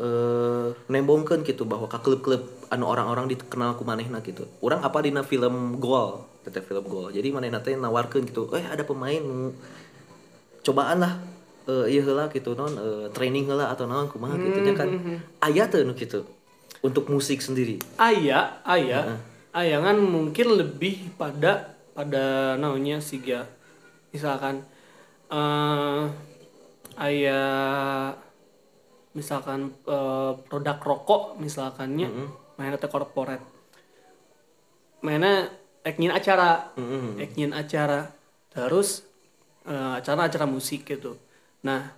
eh nembongkeun gitu bahwa ke klub-klub anu orang-orang dikenal ku manehna gitu. Urang apa dina film Gol, teteh film Gol. Jadi manehna teh nawarkeun gitu, "Eh ada pemain cobaan lah eh ieu heula gitu non eh, training heula atau naon kumaha gitu nya kan. Aya teu nu gitu untuk musik sendiri. aya aya aya kan mungkin lebih pada pada naonnya siga misalkan eh aya misalkan eh, produk rokok misalkannya mainnya teh corporate mainnya ek nyin acara. Ek nyin acara. Terus eh, acara-acara musik gitu. Nah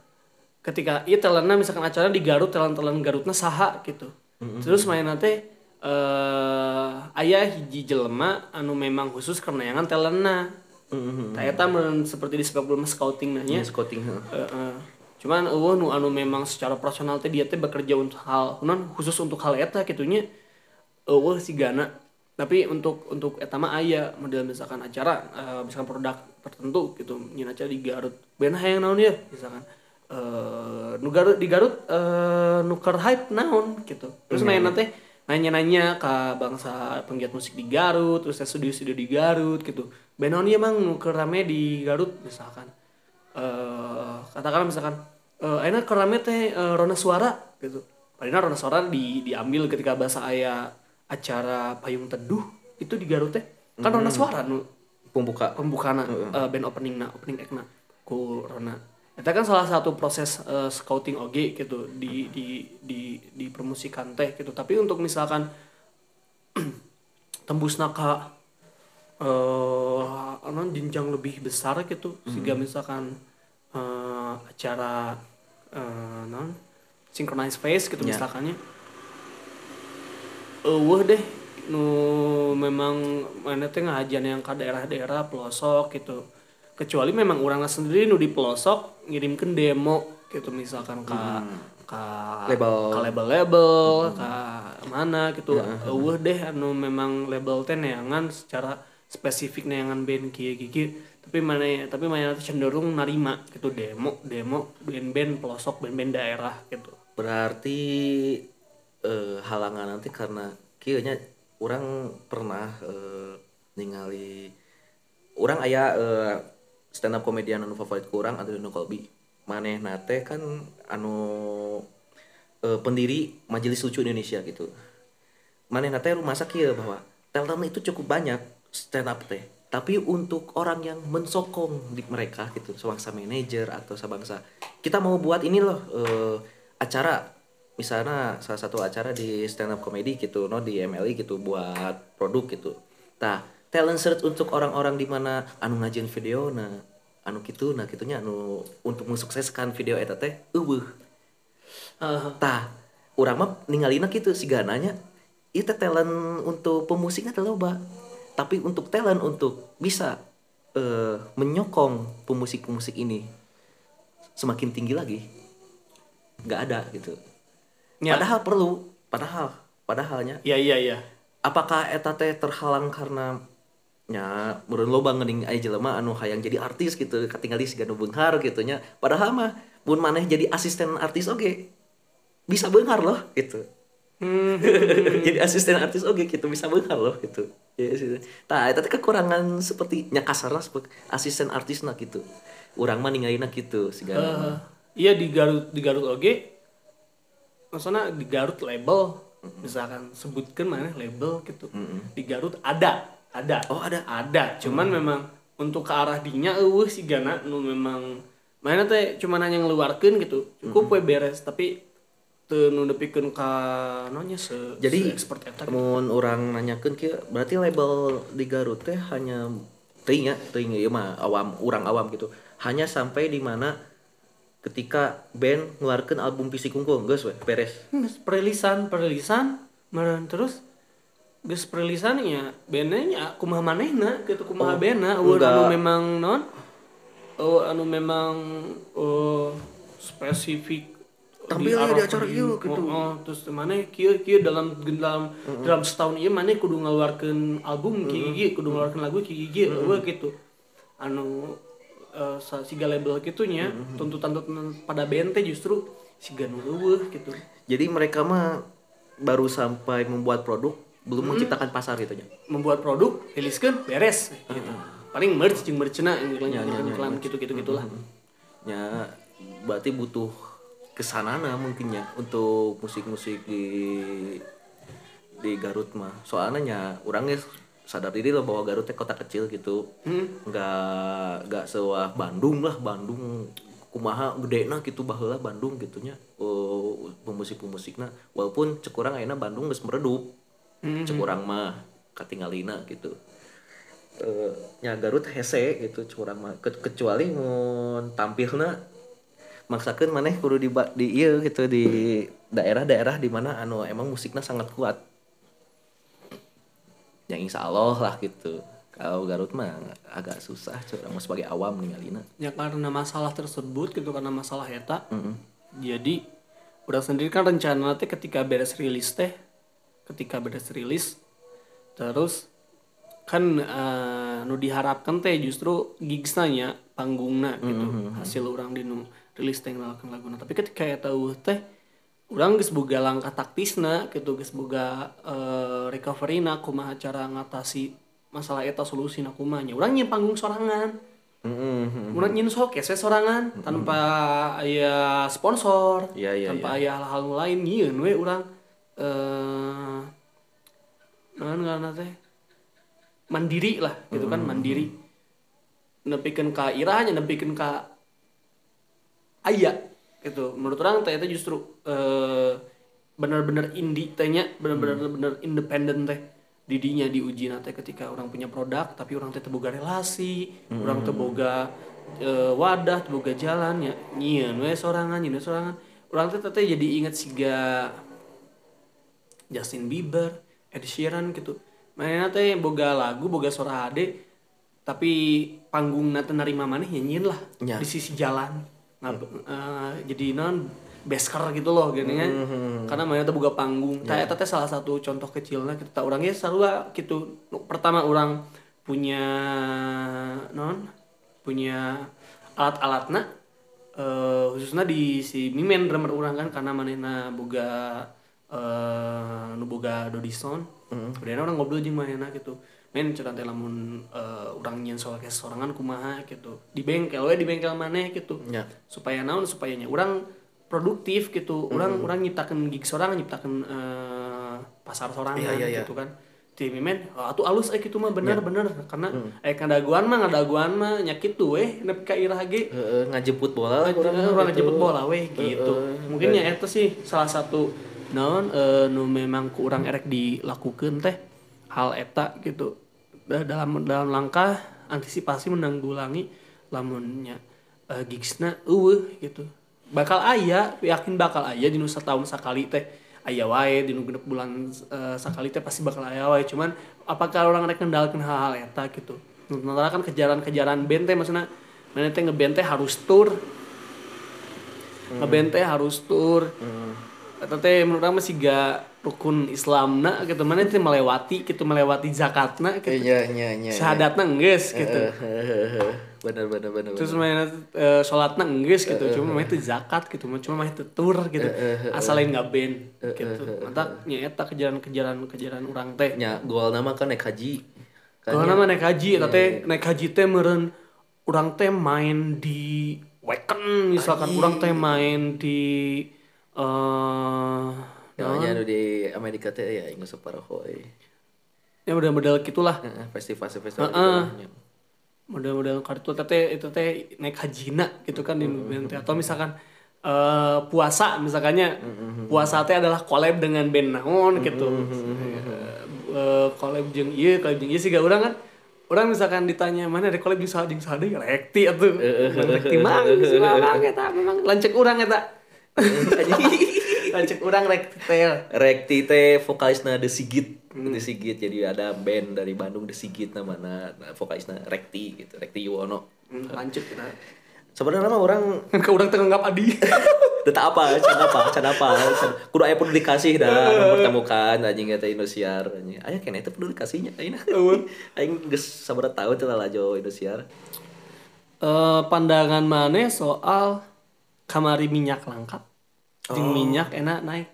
ketika iya telena misalkan acara di Garut telan telan Garutna saha gitu. Terus main nanti eh ayah hiji jelema anu memang khusus karena yangan telena Mm-hmm. Nah, eta seperti di sepak bola scouting nanya Nya scouting heeh. Heeh. cuman eueuh nu anu memang secara personal teh dia teh bekerja untuk hal non khusus untuk hal eta kitunya eueuh si gana. Tapi untuk untuk eta mah aya model misalkan acara eh, misalkan produk tertentu gitu nyin acara di Garut. Ben hayang naon ya misalkan. Eh nu Garut di Garut eh nuker hype naon gitu terus main teh nanya-nanya ke bangsa penggiat musik di Garut terus teh studio-studio di Garut gitu ben naon ieu mang nuker rame di Garut misalkan eh katakanlah misalkan eh enak kerame teh eh, Rona Suara gitu. Padahal Rona Suara di diambil ketika bahasa aya acara payung teduh itu di Garut teh. Kan Rona Suara nu Pembuka. pembukana eh, band openingna opening ekna ku Rona. Itu kan salah satu proses eh, scouting oge gitu di di di di permusikan teh gitu. Tapi untuk misalkan tembus naka eh anu jenjang lebih besar gitu sehingga misalkan eh, acara eh non synchronize face gitu Ya. misalkannya eueuh deh nu memang mana teh ngajian yang ke daerah-daerah pelosok gitu kecuali memang orangnya sendiri nu di pelosok ngirimkan demo gitu misalkan ke ke Label. ke label-label ke mana gitu. Eueuh deh anu memang label teh neangan secara spesifik neangan band kieu kieu tapi mana tapi mana cenderung narima gitu demo demo band-band pelosok band-band daerah gitu. Berarti eh, halangan nanti karena kieu nya orang pernah eh, ningali orang aya eh, stand up komedian anu favorit ku urang Adriano Colby. Maneh nate kan anu eh, pendiri Majelis Lucu Indonesia gitu. Maneh nate masa kieu bahwa talent itu cukup banyak stand up teh. Tapi untuk orang yang mensokong di mereka gitu, sebangsa manajer atau sebangsa kita mau buat ini loh eh, acara misalnya salah satu acara di stand up comedy gitu no di MLI gitu buat produk gitu nah talent search untuk orang-orang di mana anu ngajin video nah anu gitu nah gitunya anu untuk mensukseskan video eta teh eueuh Heeh. tah urang mah ningalina gitu si gananya itu talent untuk pemusiknya teh loba tapi untuk talent untuk bisa eh, menyokong pemusik-pemusik ini semakin tinggi lagi nggak ada gitu Ya. padahal perlu padahal padahalnya Iya iya iya. apakah eta teh terhalang karena nya meureun loba ngeuning aya jelema anu hayang jadi artis gitu katingali siga nu beunghar gitu nya. Padahal mah mun maneh jadi asisten artis oge. Bisa beunghar loh gitu. Hmm. jadi asisten artis oge gitu bisa beunghar loh gitu. Ya tah eta teh kekurangan seperti nya kasarna seperti asisten artisna gitu. Urang mah ningalina gitu siga Eh, iya di Garut di Garut oge maksudnya di Garut label misalkan sebutkan mana label gitu. Di Garut ada ada Oh, ada. ada cuman memang untuk ke arah dinya eueuh si gana nu memang mana teh cuman hanya ngeluarkeun gitu cukup we beres tapi teu nu nepikeun ka nonya se Jadi, se expert eta gitu. Mun orang nanyakan kia berarti label di Garut teh hanya teuing ya, teuing ieu mah awam, orang awam gitu. Hanya sampai di mana ketika band ngeluarkan album fisik unggul geus we beres. Perilisan perilisan meureun terus geus perilisan ya bandnya nya kumaha manehna gitu kumaha bandna Eueuh enggak. anu memang non oh anu memang oh, spesifik Tampil ya di acara ieu gitu. oh, oh, terus mana kieu kieu dalam dalam dalam setahun ieu mana kudu ngeluarkeun album kieu kieu kudu ngeluarkeun lagu kieu kieu eueuh gitu anu eh, sa- siga label kitunya tuntutan-tuntutan pada band teh justru siga nu gitu Jadi mereka mah baru sampai membuat produk belum menciptakan pasar gitu nya. membuat produk riliskan beres gitu paling merch jeung merchna iklan iklan gitu gitu gitulah Ya berarti butuh kesanana mungkinnya untuk musik-musik di di Garut mah. Soalnya nya orangnya sadar diri lah bahwa Garut teh kota kecil gitu. Nggak nggak sewah Bandung lah, Bandung kumaha gedena gitu baheula Bandung gitunya. Oh, pemusik-pemusikna walaupun cek urang ayeuna Bandung geus meredup. Cek urang mah katingalina gitu. Eh, nya Garut hese gitu cek urang mah. Ke- kecuali mun tampilna maksakan maneh kudu di di ieu gitu di daerah-daerah di mana anu emang musiknya sangat kuat. Yang insya Allah lah gitu. Kalau Garut mah agak susah curang sebagai awam ningalina. Ya karena masalah tersebut gitu karena masalah eta jadi udah sendiri kan rencana teh ketika beres rilis teh ketika beres rilis. Terus kan eh, nu diharapkan teh justru gigsna nya panggungna gitu hasil orang di nu rilis teh ngalakan laguna. Tapi ketika eta eueuh teh urang geus boga langkah taktisna gitu geus boga eh, recovery-na kumaha cara ngatasi masalah eta solusi kumaha nya. Urang nyen panggung sorangan. Urang nyen showcase we sorangan tanpa aya sponsor, Iya, iya, tanpa aya hal-hal lain nyieun we urang eh naon ngaranna teh mandiri lah gitu kan mandiri. Nepikeun ka irahnya nepikeun ka aya gitu. Menurut orang teh itu justru eh benar-benar indie tehnya benar-benar benar independen teh. Didinya diuji nanti ketika orang punya produk tapi orang teh teboga relasi orang teboga eh, wadah teboga jalan ya nyieun we sorangan nyieun we sorangan. Orang teh teh jadi inget siga Justin Bieber, Ed Sheeran gitu. Mainnya teh boga lagu, boga suara HD, tapi panggung nate nerima maneh nyanyiin lah Ya. di sisi jalan. Ngab, eh, jadi non basker gitu loh gini kan. Karena mainnya tuh boga panggung. Tah eta teh salah satu contoh kecilnya kita orangnya sarua gitu. Pertama orang punya non punya alat-alatna eh khususnya di si Mimen drummer urang kan karena manehna boga eh nu boga Dodison. Kemudian orang ngobrol jeung manehna gitu. Men cenah teh lamun eh, urang nyen soal kes sorangan kumaha gitu. Di bengkel we di bengkel maneh gitu. Ya. Supaya naon supaya nya urang produktif gitu. Urang urang nyiptakeun gig sorangan nyiptakeun eh, pasar sorangan Iya, iya, iya. gitu kan. Ti Mimen, oh, atuh alus eh gitu mah bener-bener karena eh kadaguan mah ngadaguan mah nyakit tuh weh nepi ka irah ge. Heeh, ngajemput bola lah Orang urang orang gitu. bola weh gitu. Mungkin ya itu sih salah satu naon eh, nu memang ku urang erek dilakukeun teh hal eta gitu. Da- Dalam dalam langkah antisipasi menanggulangi lamunnya uh, gigsna eueuh gitu. Bakal aya yakin bakal aya di nusa tahun sakali teh. Aya wae di nu genep bulan eh, sakali teh pasti bakal aya wae. Cuman apakah orang rek kendalkeun hal-hal eta gitu? Sementara kan kejaran-kejaran band teh maksudna mana teh ngeband teh harus tour ngeband teh harus tour eta teh menurut orang masih gak rukun Islamna gitu. Mana teh melewati gitu melewati zakatna gitu. Iya iya iya. syahadatna enggeus gitu. Bener bener bener. terus main uh, sholatnya enggak gitu. Cuma main itu zakat gitu. Cuma main itu tur gitu. Asalin nggak band gitu. mantap. nyeta kejaran-kejaran kejaran orang teh. Nya goal nama kan naik haji. Kan kalau nama naik haji eta teh. Naik haji teh meren orang teh main di Wacken misalkan orang teh main di eh namanya anu di Amerika teh ya ingus separahoy. ya model-model gitulah. Heeh, festival festival Heeh. gitu lah. model-model kartu teh itu teh naik hajina gitu kan di band atau misalkan eh, puasa misalkannya. Puasa teh adalah collab dengan band naon gitu. Eh, collab jeung ieu collab jeung ieu sih gak urang kan. Orang misalkan ditanya mana ada collab jeung saha jeung saha deui rekti atuh. Rekti mang geus mang eta memang lancek urang eta lancek urang rekti teh Rekti teh vokalisna The Sigit. The Sigit jadi ada band dari Bandung The Sigit namanya nah, vokalisna Rekti gitu. Rekti Yuwono. Hmm, lancek kita Sebenarnya mah orang ke urang teh nganggap adi Data apa? Can apa? Can apa? Kudu aya perlu dikasih dah mempertemukan anjing eta Indosiar anjing. Aya kene teh perlu dikasihnya ayeuna. Aing geus sabaraha tahu teh lalajo Indosiar. Eh, pandangan mana soal kamari minyak langka. Jeung minyak enak naik.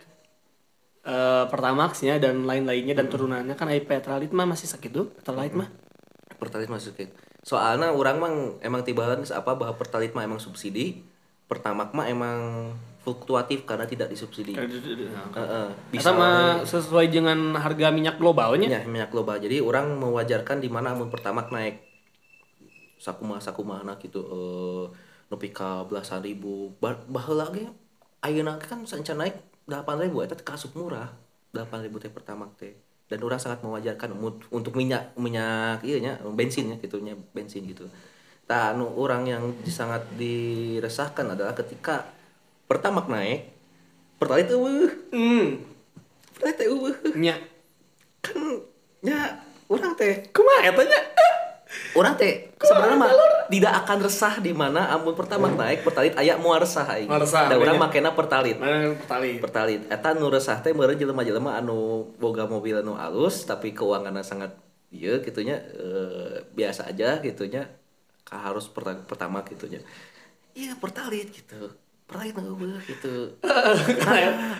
Eh pertamaxnya dan lain-lainnya dan turunannya. Kan AI petralit mah masih sakit tuh petralit mah. Pertalit masukin. Soalnya orang mah emang tibalan apa bahwa Pertalit mah emang subsidi, Pertamak mah emang fluktuatif karena tidak disubsidi. Heeh. bisa mah sesuai dengan harga minyak globalnya. Ya, minyak global. Jadi orang mewajarkan di mana amun pertamax naik. Sakuma sakuma anak gitu. Eh ka belasan ribu. Ba- Baheula ge ayeuna kan sanca naik 8000 eta teh kasup murah. 8000 teh pertamax teh. Dan orang sangat mewajarkan untuk minyak minyak iya nya bensin ya gitu nya bensin gitu. Tah anu orang yang sangat diresahkan adalah ketika pertamax naik pertalit eueuh. hmm Pertalit teh eueuh nya kan ya orang teh kumaha eta nya orang teh sebenarnya mah tidak akan resah di mana amun pertama naik pertalit aya mau resah aing. Moal resah, da urang nya. makena pertalit. Mana petralit pertalit. Eta nu resah teh meureun jelema-jelema anu boga mobil anu alus tapi keuanganna sangat ieu gitunya eh, biasa aja gitunya ka harus perta- pertama gitunya. Iya pertalit gitu pertalit eueuh gitu.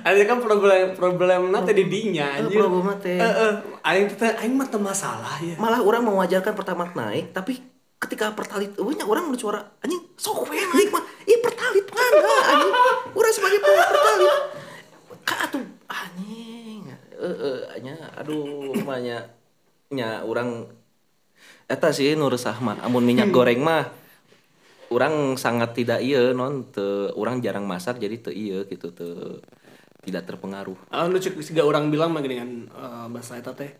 Ada kan problem problem nanti di dinya Eh, anjir. problemna teh. Heeh. aing teh aing mah masalah ya. Malah orang mewajarkan pertama naik tapi ketika pertalit banyak orang menurut suara anjing sok naik mah. Ih pertalit mana anjing. Orang sebagai pemain pertalit. Kak atuh anjing. Eh eh nya aduh banyak nya orang eta sih nu resah mah amun minyak goreng mah orang sangat tidak iya non. Te orang jarang masak jadi te iya gitu te tidak terpengaruh. Ah, lu cek siga orang bilang mah kan eh, bahasa eta teh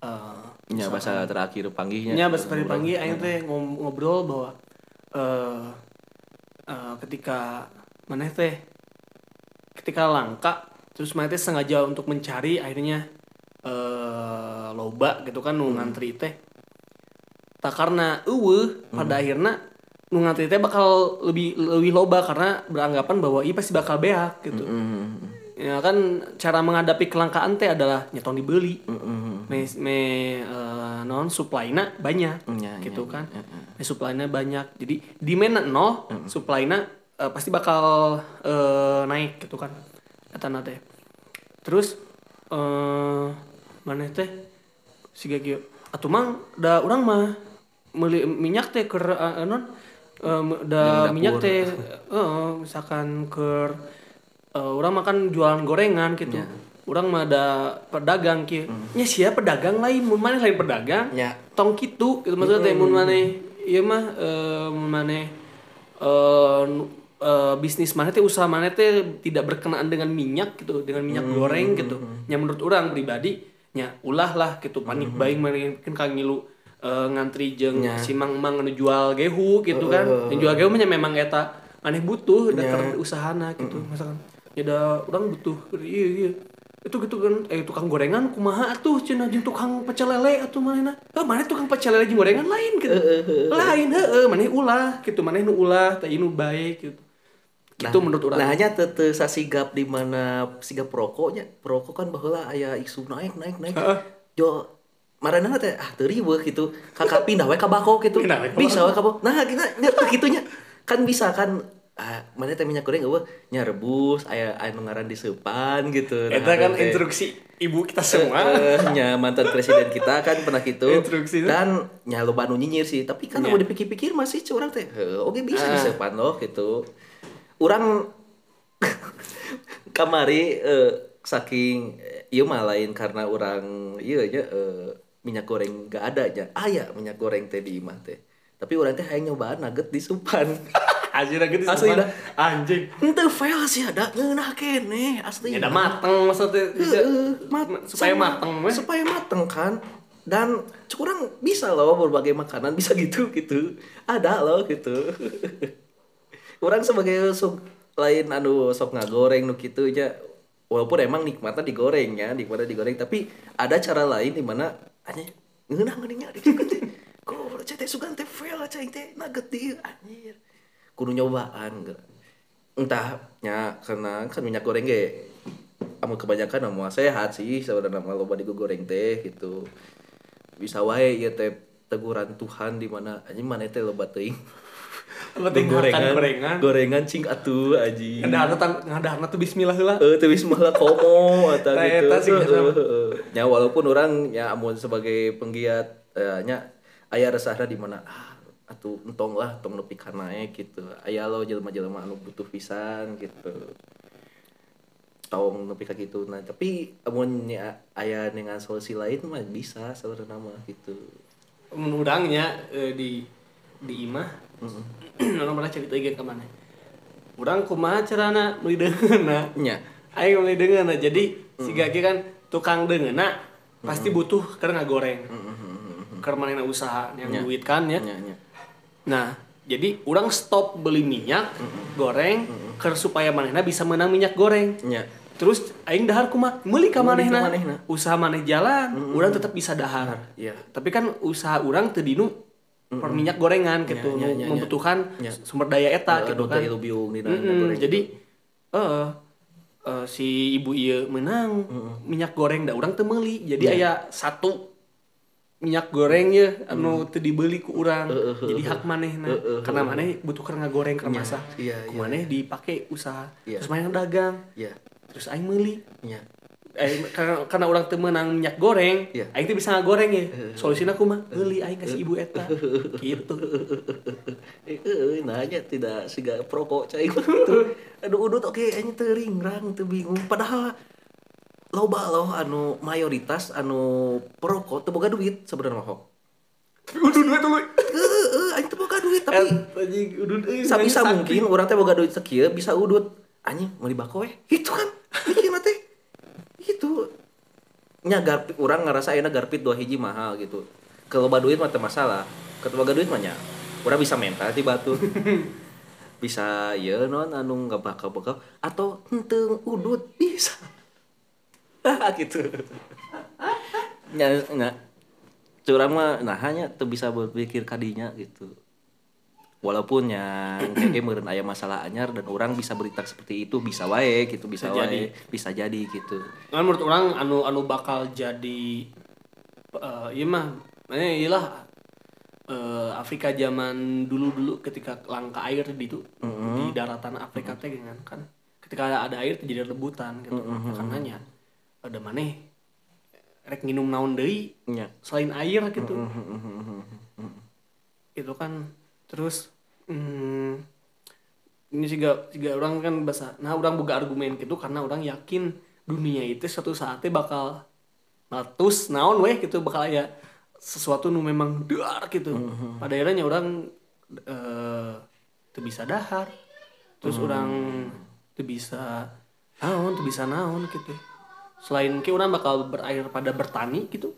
eh, nya bahasa terakhir panggihnya nya bahasa tadi panggil aing teh ngobrol bahwa eh eh, ketika maneh teh ketika langka terus maneh teh sengaja untuk mencari akhirnya eh loba gitu kan nu ngantri teh. Tak karena eueuh pada akhirnya nu ngantri teh bakal lebih lebih loba karena beranggapan bahwa iya pasti bakal beak gitu. Ya kan cara menghadapi kelangkaan teh adalah nyeton dibeli me me eh, non supply-na banyak Ya, gitu kan. me supply-na banyak. Jadi demand nol supply-na eh, pasti bakal eh, naik gitu kan kata teh. Terus eh mana teh? Si gagio. Atuh mang da urang mah meuli minyak teh keur eh, non eh, da minyak teh eh, misalkan keur eh, orang makan jualan gorengan gitu orang mah ada pedagang kieu nya sia pedagang lain mun maneh lain pedagang? Ya. tong kitu gitu maksudnya teh mun maneh ieu mah eh, mun maneh eh, nu- eh, bisnis mana teh usaha mana teh tidak berkenaan dengan minyak gitu dengan minyak goreng gitu. Nya menurut orang pribadi nya ulah lah gitu panik buying mana kan kang eh, ngantri jeung Nya. si mang mang nu jual gehu gitu kan. Yang jual gehu mah memang eta aneh butuh da keur usahana gitu misalkan ya da urang butuh. Iya iya. Itu gitu kan. Eh tukang gorengan kumaha atuh? Cenah jeung tukang pecel lele atuh manehna. Eh mana tukang pecel lele jeung gorengan lain gitu. Lain heeh maneh ulah gitu maneh nu ulah teh nu baik gitu. Gitu menurut urang. Nah hanya tete sasigap di mana sigap perokoknya. Perokok kan bahwa aya isu naik naik naik. Jo marana teh ah teu riweuh gitu. Kakak pindah we ka bako gitu. Bisa we ka. Nah kita nya kitunya. Kan bisa kan ah mana teh minyak goreng eueuh nya rebus aya aya nu ngaran disepan gitu. Eta kan instruksi ibu kita semua. Eh, nya mantan presiden kita kan pernah gitu Instruksi dan nya loba nu nyinyir sih tapi kan mau dipikir-pikir masih curang teh oke bisa Ah. disepan loh gitu orang kamari eh, saking eh, ieu mah lain karena orang ieu nya eh, minyak goreng gak ada aja. Aya minyak goreng teh di imah teh. Tapi orang teh hayang nyobaan nugget di supan. Anjir gitu Asli dah. anjing. Ente fail sih ada ngeunah kene asli. Ya udah mateng maksudnya bisa Heeh, mat- supaya sama- mateng mah. supaya mateng kan. Dan kurang bisa loh berbagai makanan bisa gitu gitu. Ada loh gitu. Orang sebagai sok lain anu sok ngagoreng nu gitu aja walaupun emang nikmatnya digoreng ya nikmatnya digoreng. Tapi ada cara lain di mana hanya ngeunah ngeunahnya di sugan teh kok teh sugan teh fail aja teh nugget di anjir. Kudu nyobaan enggak. Entah nya karena kan minyak goreng ge amun kebanyakan mau sehat sih sebenarnya mah loba digoreng teh gitu. Bisa wae ya teh teguran Tuhan di mana anjing mana teh loba teuing Penting gorengan gorengan. gorengan cing atuh aji Ngedaharna tan ngedaharna tuh bismillah heula. Eh, teu bisa malah komo eta Nah, gitu. Ya walaupun orang ya amun sebagai penggiat eh, nya aya resahna di mana ah atuh entong lah tong nepi ka naik gitu. Aya lo jelema-jelema anu butuh pisan gitu. Tong nepi ka gitu. Nah, tapi amun ya, aya dengan solusi lain mah bisa sebenarnya mah gitu. Menurangnya eh, di di imah. Orang pernah cerita ge ke mana? Urang kumaha carana meuli deungeuna. Nya. Aing meuli deungeuna. Jadi si gaki kan tukang deungeuna pasti butuh ngagoreng. Keur manehna usaha yang Nya. duit kan ya. Nya, nya. Nah, jadi orang stop beli minyak goreng keur supaya manehna bisa menang minyak goreng. Nya. Terus aing dahar kumaha? Meuli ka manehna. Usaha maneh jalan, urang tetap bisa dahar. Iya. Tapi kan usaha urang teu dinu per minyak gorengan gitu, Nya, nya, nya, nya. membutuhkan Nya. sumber daya eta Eh, gitu kan. Mm-mm, minyak goreng jadi eh eh, si ibu ieu menang minyak goreng da urang teu meuli. Jadi aya satu minyak goreng ya anu teu dibeli ku urang. Jadi hak manehna. Karena maneh butuh keur ngagoreng keur masak. iya, Ku iya. maneh dipake usaha. Iya. Terus maneh dagang. Iya. Terus aing meuli. Nya. Eh, karena, karena orang teu menang minyak goreng, Iya. aing bisa ngagoreng ya. Solusina kumaha? Heuli aing kasih ibu eta. gitu. Eh, eh, nanya tidak siga perokok cai gitu. Aduh udut oke ini teu ringrang teu bingung padahal loba loh anu mayoritas anu perokok teu boga duit sebenarnya mah. Tuluy. Heeh, eh, aing teu boga duit tapi anjing sabisa sakti. mungkin orang teh boga duit sekieu bisa udut anjing mau dibako we. Itu kan mikirna teh. Itu nya garpit orang ngerasa enak garpit dua hiji mahal gitu. Kalau duit mah masalah. Boga duit mah nya urang bisa mental ti batu. bisa ya non anu nggak bakal bakal atau henteu udut bisa gitu nya nya curang mah nah hanya tuh bisa berpikir kadinya gitu walaupun yang kayak meureun aya masalah anyar dan orang bisa berita seperti itu bisa wae gitu bisa, Bisa wae jadi. bisa jadi gitu. Kan menurut orang anu anu bakal jadi eh iya mah eh iyalah eh, Afrika zaman dulu-dulu ketika langka air di itu di daratan Afrika teh kan kan ketika ada, air terjadi rebutan gitu. Makanya ada maneh rek nginum naon deui nya. selain air gitu. Itu kan terus hmm, ini juga juga orang kan bahasa nah orang buka argumen gitu karena orang yakin dunia itu suatu saatnya bakal meletus naon weh gitu bakal ya sesuatu nu memang dar gitu. Pada akhirnya orang eh tuh bisa dahar terus orang tuh bisa naon tuh bisa naon gitu. Selain ke orang bakal berakhir pada bertani gitu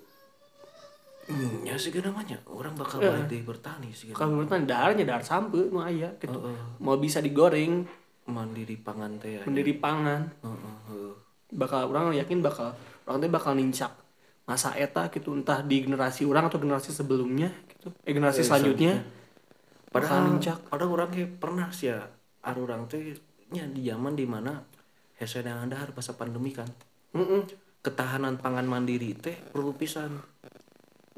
ya sih namanya. Orang bakal balik deui bertani sih kalau menurut daharnya dahar sampe nu aya gitu. Mau bisa digoreng. Mandiri pangan teh ya. mendiri pangan. Heeh, heeh. bakal orang yakin bakal orang teh bakal nincak masa eta gitu. Entah di generasi orang atau generasi sebelumnya gitu. Eh generasi selanjutnya. bakal Padahal nincak. padahal orang kayak pernah sih ya ada orang teh nya di zaman di mana hese yang dahar pas pandemi kan. Mm-mm. Ketahanan pangan mandiri teh perlu pisan.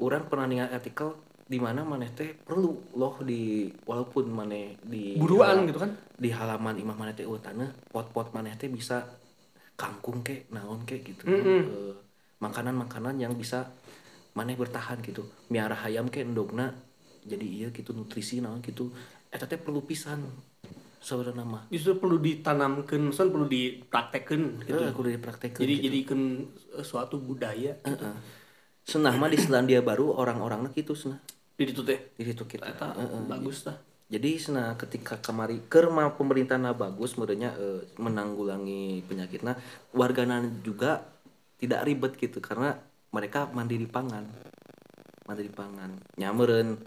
Orang pernah ningali artikel di mana maneh teh perlu loh di walaupun maneh di buruan gitu kan di halaman imah maneh teh tanah pot-pot maneh teh bisa kangkung kek naon kek gitu Eh, makanan-makanan yang bisa maneh bertahan gitu miara hayam kek endogna jadi iya gitu nutrisi naon gitu eta teh perlu pisan sebenarnya mah justru perlu ditanamkan maksudnya perlu dipraktekkan gitu gitu. aku udah dipraktekin jadi gitu. jadikan eh, suatu budaya Heeh. Senah mah di Selandia Baru orang-orangnya gitu senah di situ teh? Di situ kita. Eta bagus tah. Jadi senah ketika kemari kerma pemerintahnya bagus merenya eh, menanggulangi penyakitnya wargana juga tidak ribet gitu karena mereka mandiri pangan. Mandiri pangan. Nyameren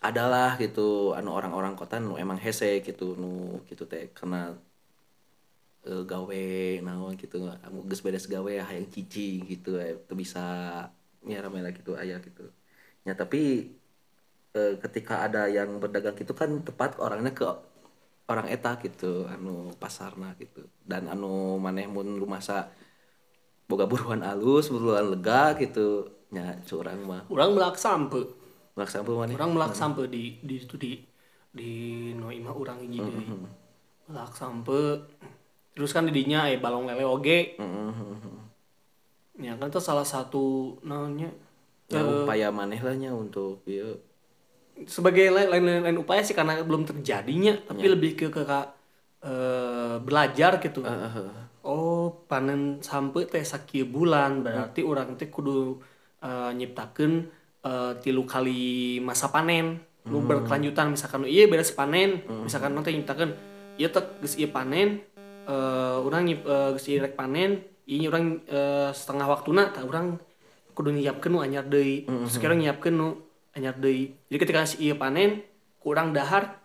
adalah gitu anu orang-orang kota nu emang hese gitu nu gitu teh karena eh, gawe naon gitu. Geus beres gawe hayang cici gitu eh, teu bisa miara merah gitu aya gitu. Ya tapi eh, ketika ada yang berdagang gitu kan tepat orangnya ke orang eta gitu anu pasarna gitu. Dan anu maneh mun rumasa boga buruan alus buruan lega gitu. Nya curang mah. Orang melak sampe. Laksa apa maneh? Orang melak sampe di di itu di di no imah orang hiji deui. Melak sampe terus kan didinya eh balong lele oge ya kan itu salah satu namanya ya upaya maneh lah nya untuk ieu sebagai lain lain, lain upaya sih karena belum terjadinya. Tapi lebih ke ke eh, belajar gitu. Oh panen sampai teh sakieu bulan berarti orang teh kudu eh, nyiptakeun eh, tilu kali masa panen. Nu berkelanjutan misalkan iya beres panen misalkan nanti nyiptakeun iya geus ieu panen eh urang nyip eh, geus ieu rek panen ieu urang eh, setengah waktuna tah urang kudu nyiapkeun nu anyar deui. Terus kira nyiapkeun nu anyar deui. Jadi ketika si ieu panen kurang dahar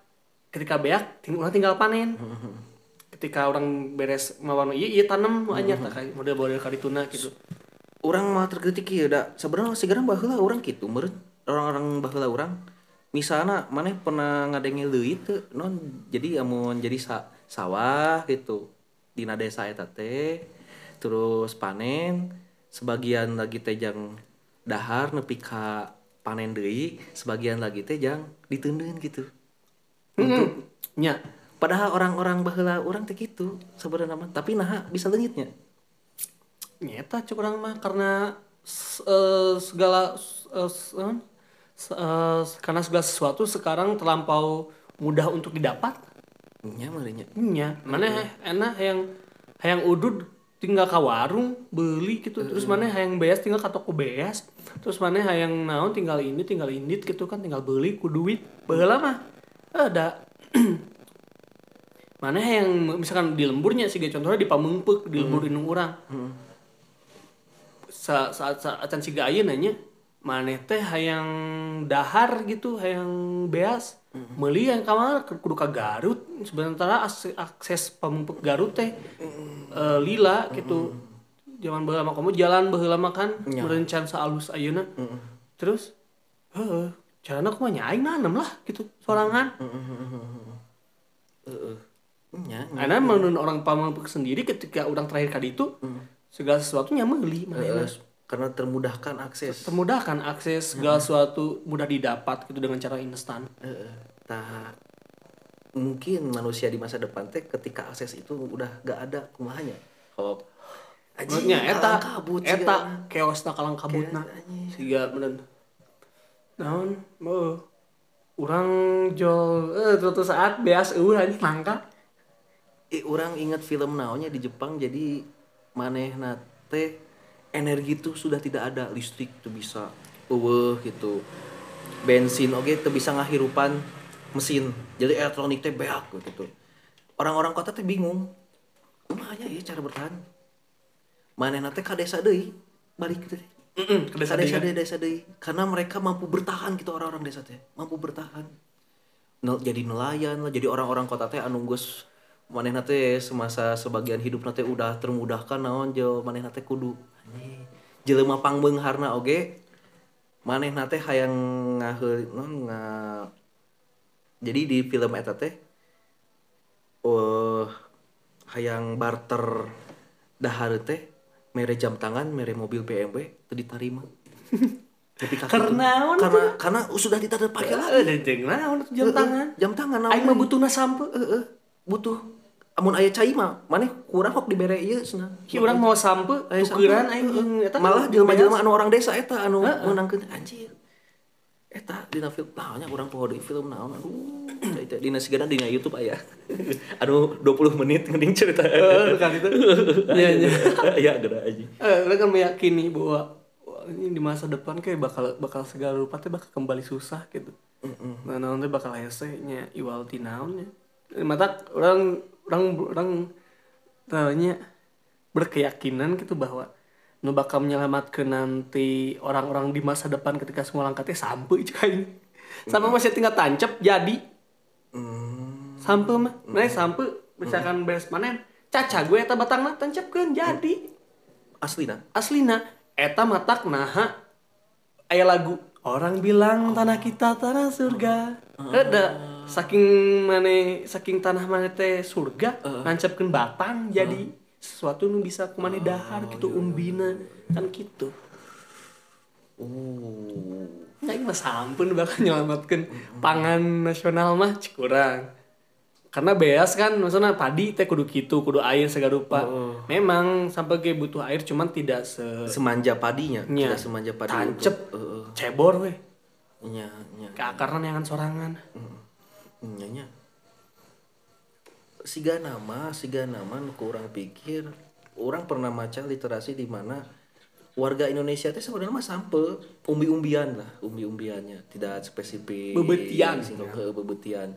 ketika beak ting urang tinggal panen. Ketika orang beres mawan iya iya tanam anyar tah kayak model model karituna gitu. Orang mah tergetik ya da. Sebenarnya sekarang baheula orang gitu meureun orang-orang baheula orang misalnya maneh pernah ngadenge leuwih teu non jadi amun jadi sa sawah gitu dina desa eta teh terus panen sebagian lagi teh jang dahar nepi ka panen deui sebagian lagi teh jang diteundeun gitu. Untuk nya padahal orang-orang baheula orang teh gitu sebenarnya mah tapi nah bisa leungitnya. Nyeta cuk orang mah karena eh, segala eh, eh, karena segala sesuatu sekarang terlampau mudah untuk didapat nya merenya nya. Mana enak yang yang udud tinggal ke warung beli gitu. Terus mana yang beas tinggal ke toko beas. Terus mana yang naon tinggal ini tinggal ini gitu kan tinggal beli ku duit. Baheula mah ada. Mana yang misalkan di lemburnya sih contohnya di pamengpeuk di lembur indung urang. Sa saat saat acan si ayeuna nanya maneh teh hayang dahar gitu hayang beas. Meuli yang kamar kudu ka Garut. Sementara akses, akses pamengpeuk Garut teh eh, lila gitu. Zaman baheula mah kamu jalan baheula mah kan merencan saalus ayeuna. Terus heeh carana kumaha nya aing nanem lah gitu sorangan. Nya karena menurut orang pamengpeuk sendiri ketika orang terakhir kali itu segala sesuatunya meuli manehna Eh, karena termudahkan akses. Termudahkan akses segala sesuatu mudah didapat gitu dengan cara instan. Heeh. tah mungkin manusia di masa depan teh ketika akses itu udah gak ada kumahanya. Kalau Maksudnya eta kabut eta keosna kalang kabutna. siga bener. Naon? Mau urang jol eh suatu saat beas eueuh anjing langka eh, orang ingat film naonnya di Jepang jadi manehna teh energi tuh sudah tidak ada listrik tuh bisa eueuh gitu. Bensin oke tuh bisa ngahirupan mesin. Jadi elektronik teh beak gitu. Orang-orang kota teh bingung. Kumanya ya cara bertahan. Manehna teh ka desa deui? Balik gitu Mm-mm, ke desa desa deui. deui desa deui. Karena mereka mampu bertahan gitu orang-orang desa teh. Mampu bertahan. Nel- jadi nelayan lah. Jadi orang-orang kota teh anu geus manehna teh semasa sebagian hidup teh udah termudahkan naon jel. Manehna teh kudu jelema pangbeungharna oge manehna teh hayang ngaheul non nga jadi di film eta teh eh hayang barter dahar teh mere jam tangan mere mobil BMW teu ditarima. Tapi Karena naon karena karena sudah tidak dipakai lagi Eh, dan jeung naon? Atuh jam tangan. jam tangan Aing mah butuhna. Heeh, butuh amun aya cai mah maneh kurang kok dibere ieu cenah Ki urang mau sampe tukeran aing jeung eta malah jelema-jelema anu orang desa eta anu menangkeun anjir. Eta dina film naonnya urang poho deui film naon aduh. Eta dina sigana dina YouTube aya. Anu 20 menit ngeuning cerita. Eh, kan itu. Iya, iya. ya geura aja. Eh, orang kan meyakini bahwa ini di masa depan kayak bakal bakal segala rupa teh bakal kembali susah gitu. Nah, naon teh bakal hese nya iwal ti naon nya. Eh, Mata orang orang orang tanya berkeyakinan gitu bahwa nu bakal menyelamatkan nanti orang-orang di masa depan ketika semua langkahnya sampai cek aing. Sama masih tinggal tancap jadi. Sampai mah. Nah sampai misalkan beres panen caca gue eta batangna tancapkeun jadi. Aslina? Aslina. Eta matak naha. Aya lagu orang bilang tanah kita tanah surga. Ada saking mana saking tanah mana teh surga nancapkeun batang jadi sesuatu nu bisa kumane dahar gitu umbina kan gitu oh Nah, ini mah sampun bakal nyelamatkan pangan nasional mah cik urang. Karena beas kan maksudnya padi teh kudu kitu, kudu air segala rupa. Memang sampai kayak butuh air cuman tidak se semanja padinya Nya. tidak semanja padi tancep untuk- Heeh. cebor weh. nya nya Ke akarna neangan sorangan. nya nya siga nama siga nama kurang pikir. Orang pernah maca literasi di mana warga Indonesia teh sebenarnya mah sampe umbi-umbian lah umbi-umbiannya. Tidak spesifik. Bebetian. Singgung, heuh, bebetian.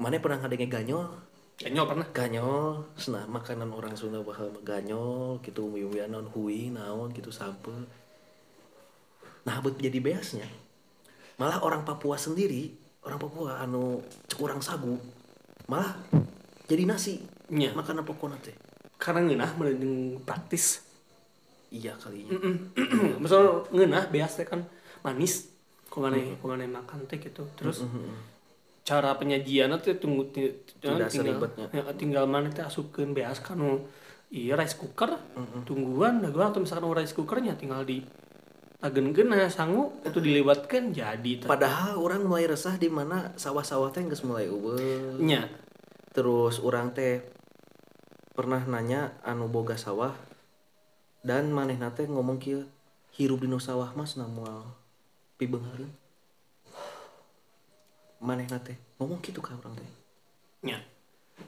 Mana pernah ngadenge ganyol? Kayaknya pernah. ganyol. Senah makanan orang Sunda bahal mah ganyol gitu umbi-umbian naon hui naon gitu sampe nah buat jadi beasnya malah orang Papua sendiri orang Papua anu cek urang sagu malah jadi nasi Nya. makanan pokokna teh Karena ngeunah meureun praktis. iya kalinya Misalnya ngeunah beas teh kan manis. Kumane kumane makan teh gitu. Terus cara penyajiannya tuh tunggu Tidak tinggal seribetnya. ya, tinggal mana teh asupkeun beas kan iya rice cooker tungguan dah gua atau misalkan rice cookernya tinggal di agen nah sangu itu dilewatkan jadi padahal orang mulai resah di mana sawah-sawah teh geus mulai eueuh nya. Terus orang teh pernah nanya anu boga sawah dan manehna teh ngomong kieu hirup dino sawah mas namual pibeunghereun manehna teh ngomong gitu ka orang teh. Nya.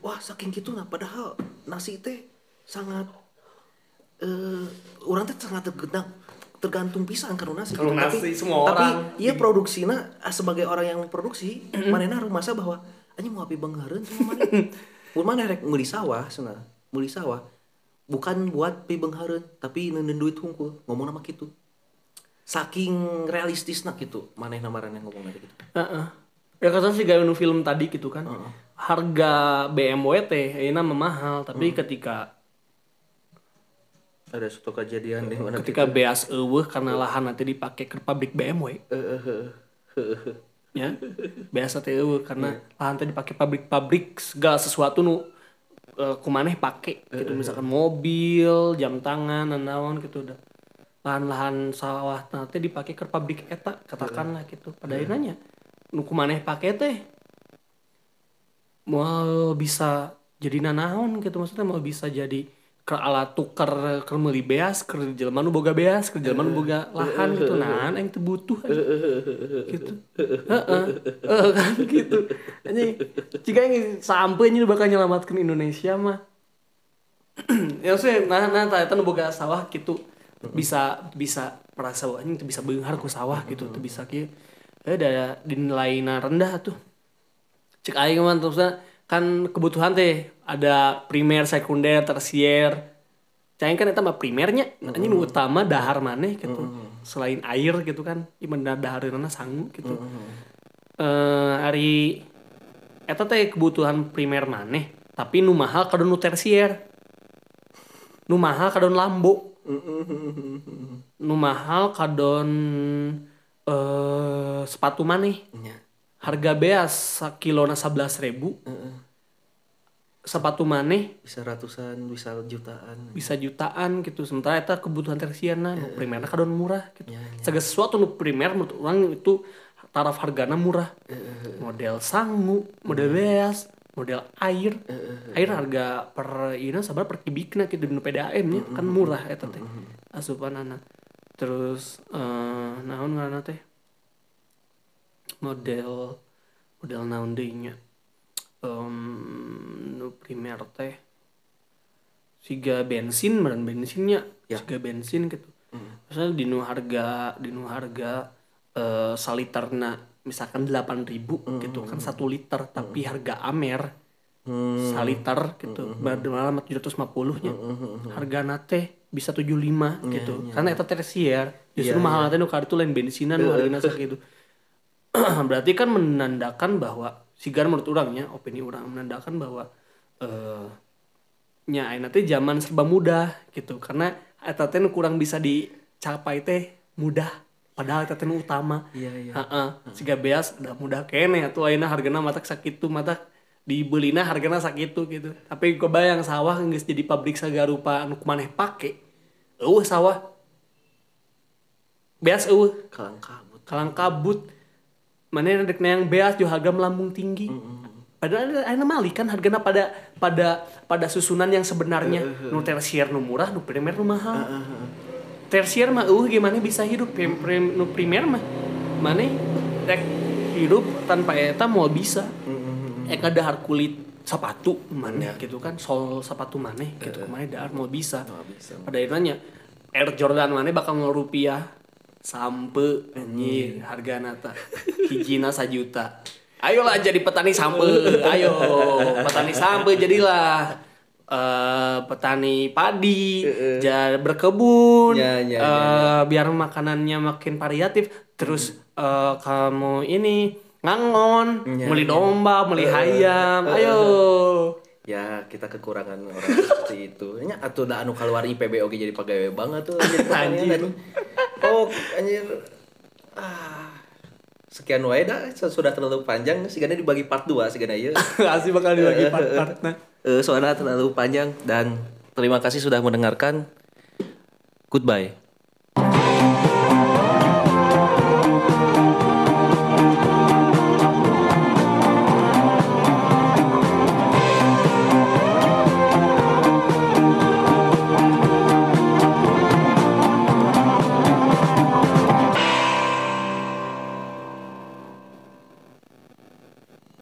Wah saking gitu nah padahal nasi teh sangat eh orang teh sangat tergantung tergantung pisan karena nasi gitu. nasi, semua tapi orang. iya produksinya ah, sebagai orang yang produksi manehna harus masa bahwa anjing mau api banggareun sama maneh mun maneh rek meuli sawah cenah meuli sawah. Bukan buat pi banggareun tapi neun duit hungkul ngomong nama gitu saking realistis nak gitu maneh namaran yang ngomong gitu Heeh. ya kata sih gaya film tadi gitu kan harga BMW teh ayeuna mah mahal tapi ketika ada suatu kejadian di mana ketika beas eueuh karena lahan nanti dipakai ke pabrik BMW ya biasa teh eueuh karena lahan teh dipakai pabrik-pabrik segala sesuatu nu eh, kumaneh pake gitu misalkan mobil jam tangan dan naon gitu udah. Lahan-lahan sawah nanti dipakai ke pabrik eta katakanlah gitu. pada akhirnya nu kumaneh pake teh? Mau bisa jadi nanaon gitu maksudnya mau bisa jadi ke alat tukar ke meuli beas ke jelema nu boga beas ke jelema nu boga lahan gitu. Nah yang teu butuh gitu. Heeh Heeh, kan gitu. Anjing jika ini sampai ini bakal nyelamatkan Indonesia mah. Ya sih nah nah ternyata nu boga sawah gitu. Bisa bisa merasa bahwa ini tuh bisa beunghar ku sawah gitu tuh bisa kieu eh da dinilainya rendah tuh. Cek aing mah terusnya kan kebutuhan teh ada primer, sekunder, tersier. Cain kan eta mah primernya, anjing nu utama dahar maneh gitu. Selain air gitu kan, iman dahareunana sangu gitu. Eh ari eta teh kebutuhan primer maneh, tapi nu mahal kadon nu tersier. Nu mahal kadon lambo. Nu mahal kadon eh sepatu maneh. Nya. Harga beas sakilona 11.000 ribu. Sepatu maneh? Bisa ratusan, bisa jutaan. bisa jutaan gitu. Sementara itu kebutuhan tersier nah nu primerna kadon murah gitu. Ya, ya. segala sesuatu nu primer menurut orang itu taraf hargana murah. Model sangu model beas model air. Air harga per ini sabar per kubikna gitu di PDAM nya kan murah eta teh. Asupanana. Terus eh naon ngaranna teh? Model model naon deui Em, nu primer teh siga bensin meureun bensinnya Ya. siga bensin gitu. Misalnya di nu harga di nu harga eh saliterna misalkan 8000 gitu kan satu liter tapi harga amer. Saliter gitu malah 750 nya. Harga nate bisa 75 gitu. karena eta tersier justru mahal nate nu kaditu lain bensinan nu hargana sakitu berarti kan menandakan bahwa sigar menurut orangnya opini orang menandakan bahwa eh nya ayeuna teh zaman serba mudah gitu. Karena eta teh kurang bisa dicapai teh mudah. Padahal eta teh utama. Iya, iya. heeh siga beas udah mudah kene atuh ayeuna hargana matak sakitu matak dibelina hargana sakitu gitu. Tapi kebayang sawah geus jadi pabrik sagarupa anu kumaneh pake eueuh sawah. Beas eueuh. Kalang kabut. kalang kabut mana rek yang beas juga harga melambung tinggi. Padahal ada mali kan harganya pada pada pada susunan yang sebenarnya. Nu tersier nu murah nu primer nu mahal. Tersier mah uh gimana bisa hidup? Prim, prim- nu primer mah mana rek hidup tanpa eta mau bisa. Ek ada har kulit sepatu mana gitu kan? Sol sepatu mana? Gitu ke mana dahar mau bisa. Bisa. pada akhirnya Air Jordan mana bakal ngerupiah sampe anjir harga nata. Hijina sajuta. Ayolah jadi petani sampe ayo. Petani sampe jadilah eh petani padi jadi berkebun Ya, ya, eh, biar makanannya makin variatif. Terus eh, kamu ini ngangon beli domba beli ayam. Ayo Ya kita kekurangan orang seperti itu. Nya atuh da anu keluar IPB oke jadi pegawai banget tuh anjir. Anjir. anjir. Oh anjir. Ah. Sekian wae dah sudah terlalu panjang sigana dibagi part 2 sigana ieu. asli bakal dibagi part-partnya Eh soalnya terlalu panjang dan terima kasih sudah mendengarkan. Goodbye.